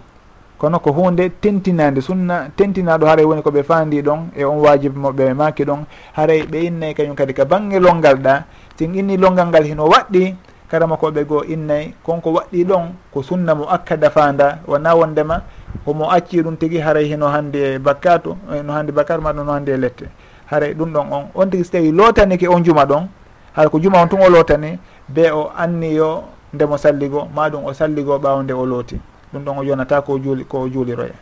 kono ko hunde tentinade sunna tentinaɗo haray woni koɓe fandi ɗon e on wajibe moɓe maki ɗon. Haray ɓe innayi kañum kadi ka bangge longal ɗa sin inni longal ngal hino waɗɗi karamakoɓe goo innayi konko waɗɗi ɗon ko sunna mo akkada fanda wona wondema homo acci ɗum tigui haray hino hande e bakkatu eh, no hande bakkatu maɗum no hande e lette. Haray ɗum ɗon on. On tigui so tawi lotanike on juma ɗon hara ko juma on tun o lotani be o anniyo ndemo salligo maɗum o salligo ɓawde o looti. Ɗum ɗon o yonata ko juuli ko juuliroya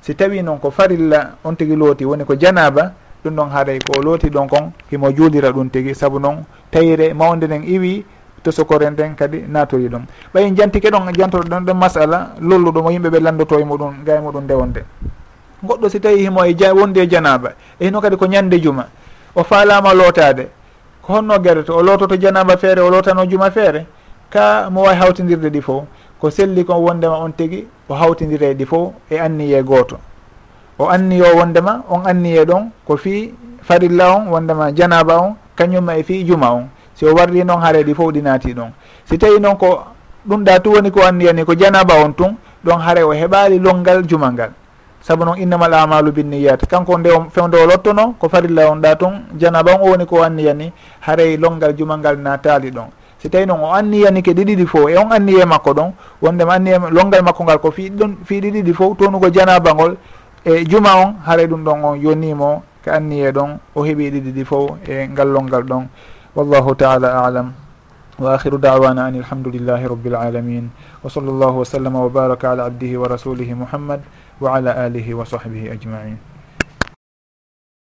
si tawi noon ko farilla on tigui looti woni ko janaba ɗum ɗon haaray ko looti ɗon kon himo juulira ɗum tigui saabu noon tawire mawde nden iwi to sokore nden kadi natori ɗum. Ɓayi jantike ɗon jantoɗo ɗon ɗen masala lolluɗum o yimɓeɓe landoto e muɗum gay muɗum ndewonde. Goɗɗo si tawi himo e wondi e janaba e hino kadi ko ñande juma o falama lootade ko honno guereto o loototo janaba feere o lootano juma feere ka mo wawi hawtidirde ɗi fof ko selli kon wondema on tigui o hawtidire ɗi fof e anniye goto o anniyo wondema on anniye ɗon ko fi farilla on wondema janaba on kañumma e fi juma on. si o warri noon haareɗi fof ɗi naati ɗon. Si tawi noon ko ɗum ɗa tu woni ko anniyani ko janaba on tun ɗon haare o heɓali longal jumal ngal. Saabu noon innamal amalu binniyat kanko nde o fewde o lottono ko farilla on ɗa tun janaba on o woni ko anniyani haaray longal jumal ngal natali ɗon. Si tawi noon o anniyanike ɗi ɗiɗi fof e on anniye makko ɗon wondema anniye longal makko ngal ko fi ɗon fi ɗiɗiɗi fof tonugo janaba ngol e juma on haara ɗum ɗon on yonimo ka anniye ɗon o heeɓi ɗiɗiɗi fof e ngallolngal ɗon. wallahu taala alam. Wa akhiru dawana an alhamdulillahi rabbil alamin. Wa sall llahu wa sallama wa baraka ala abdihi wa rasulihi muhammad wa ala alihi wa sahbihi ajmain.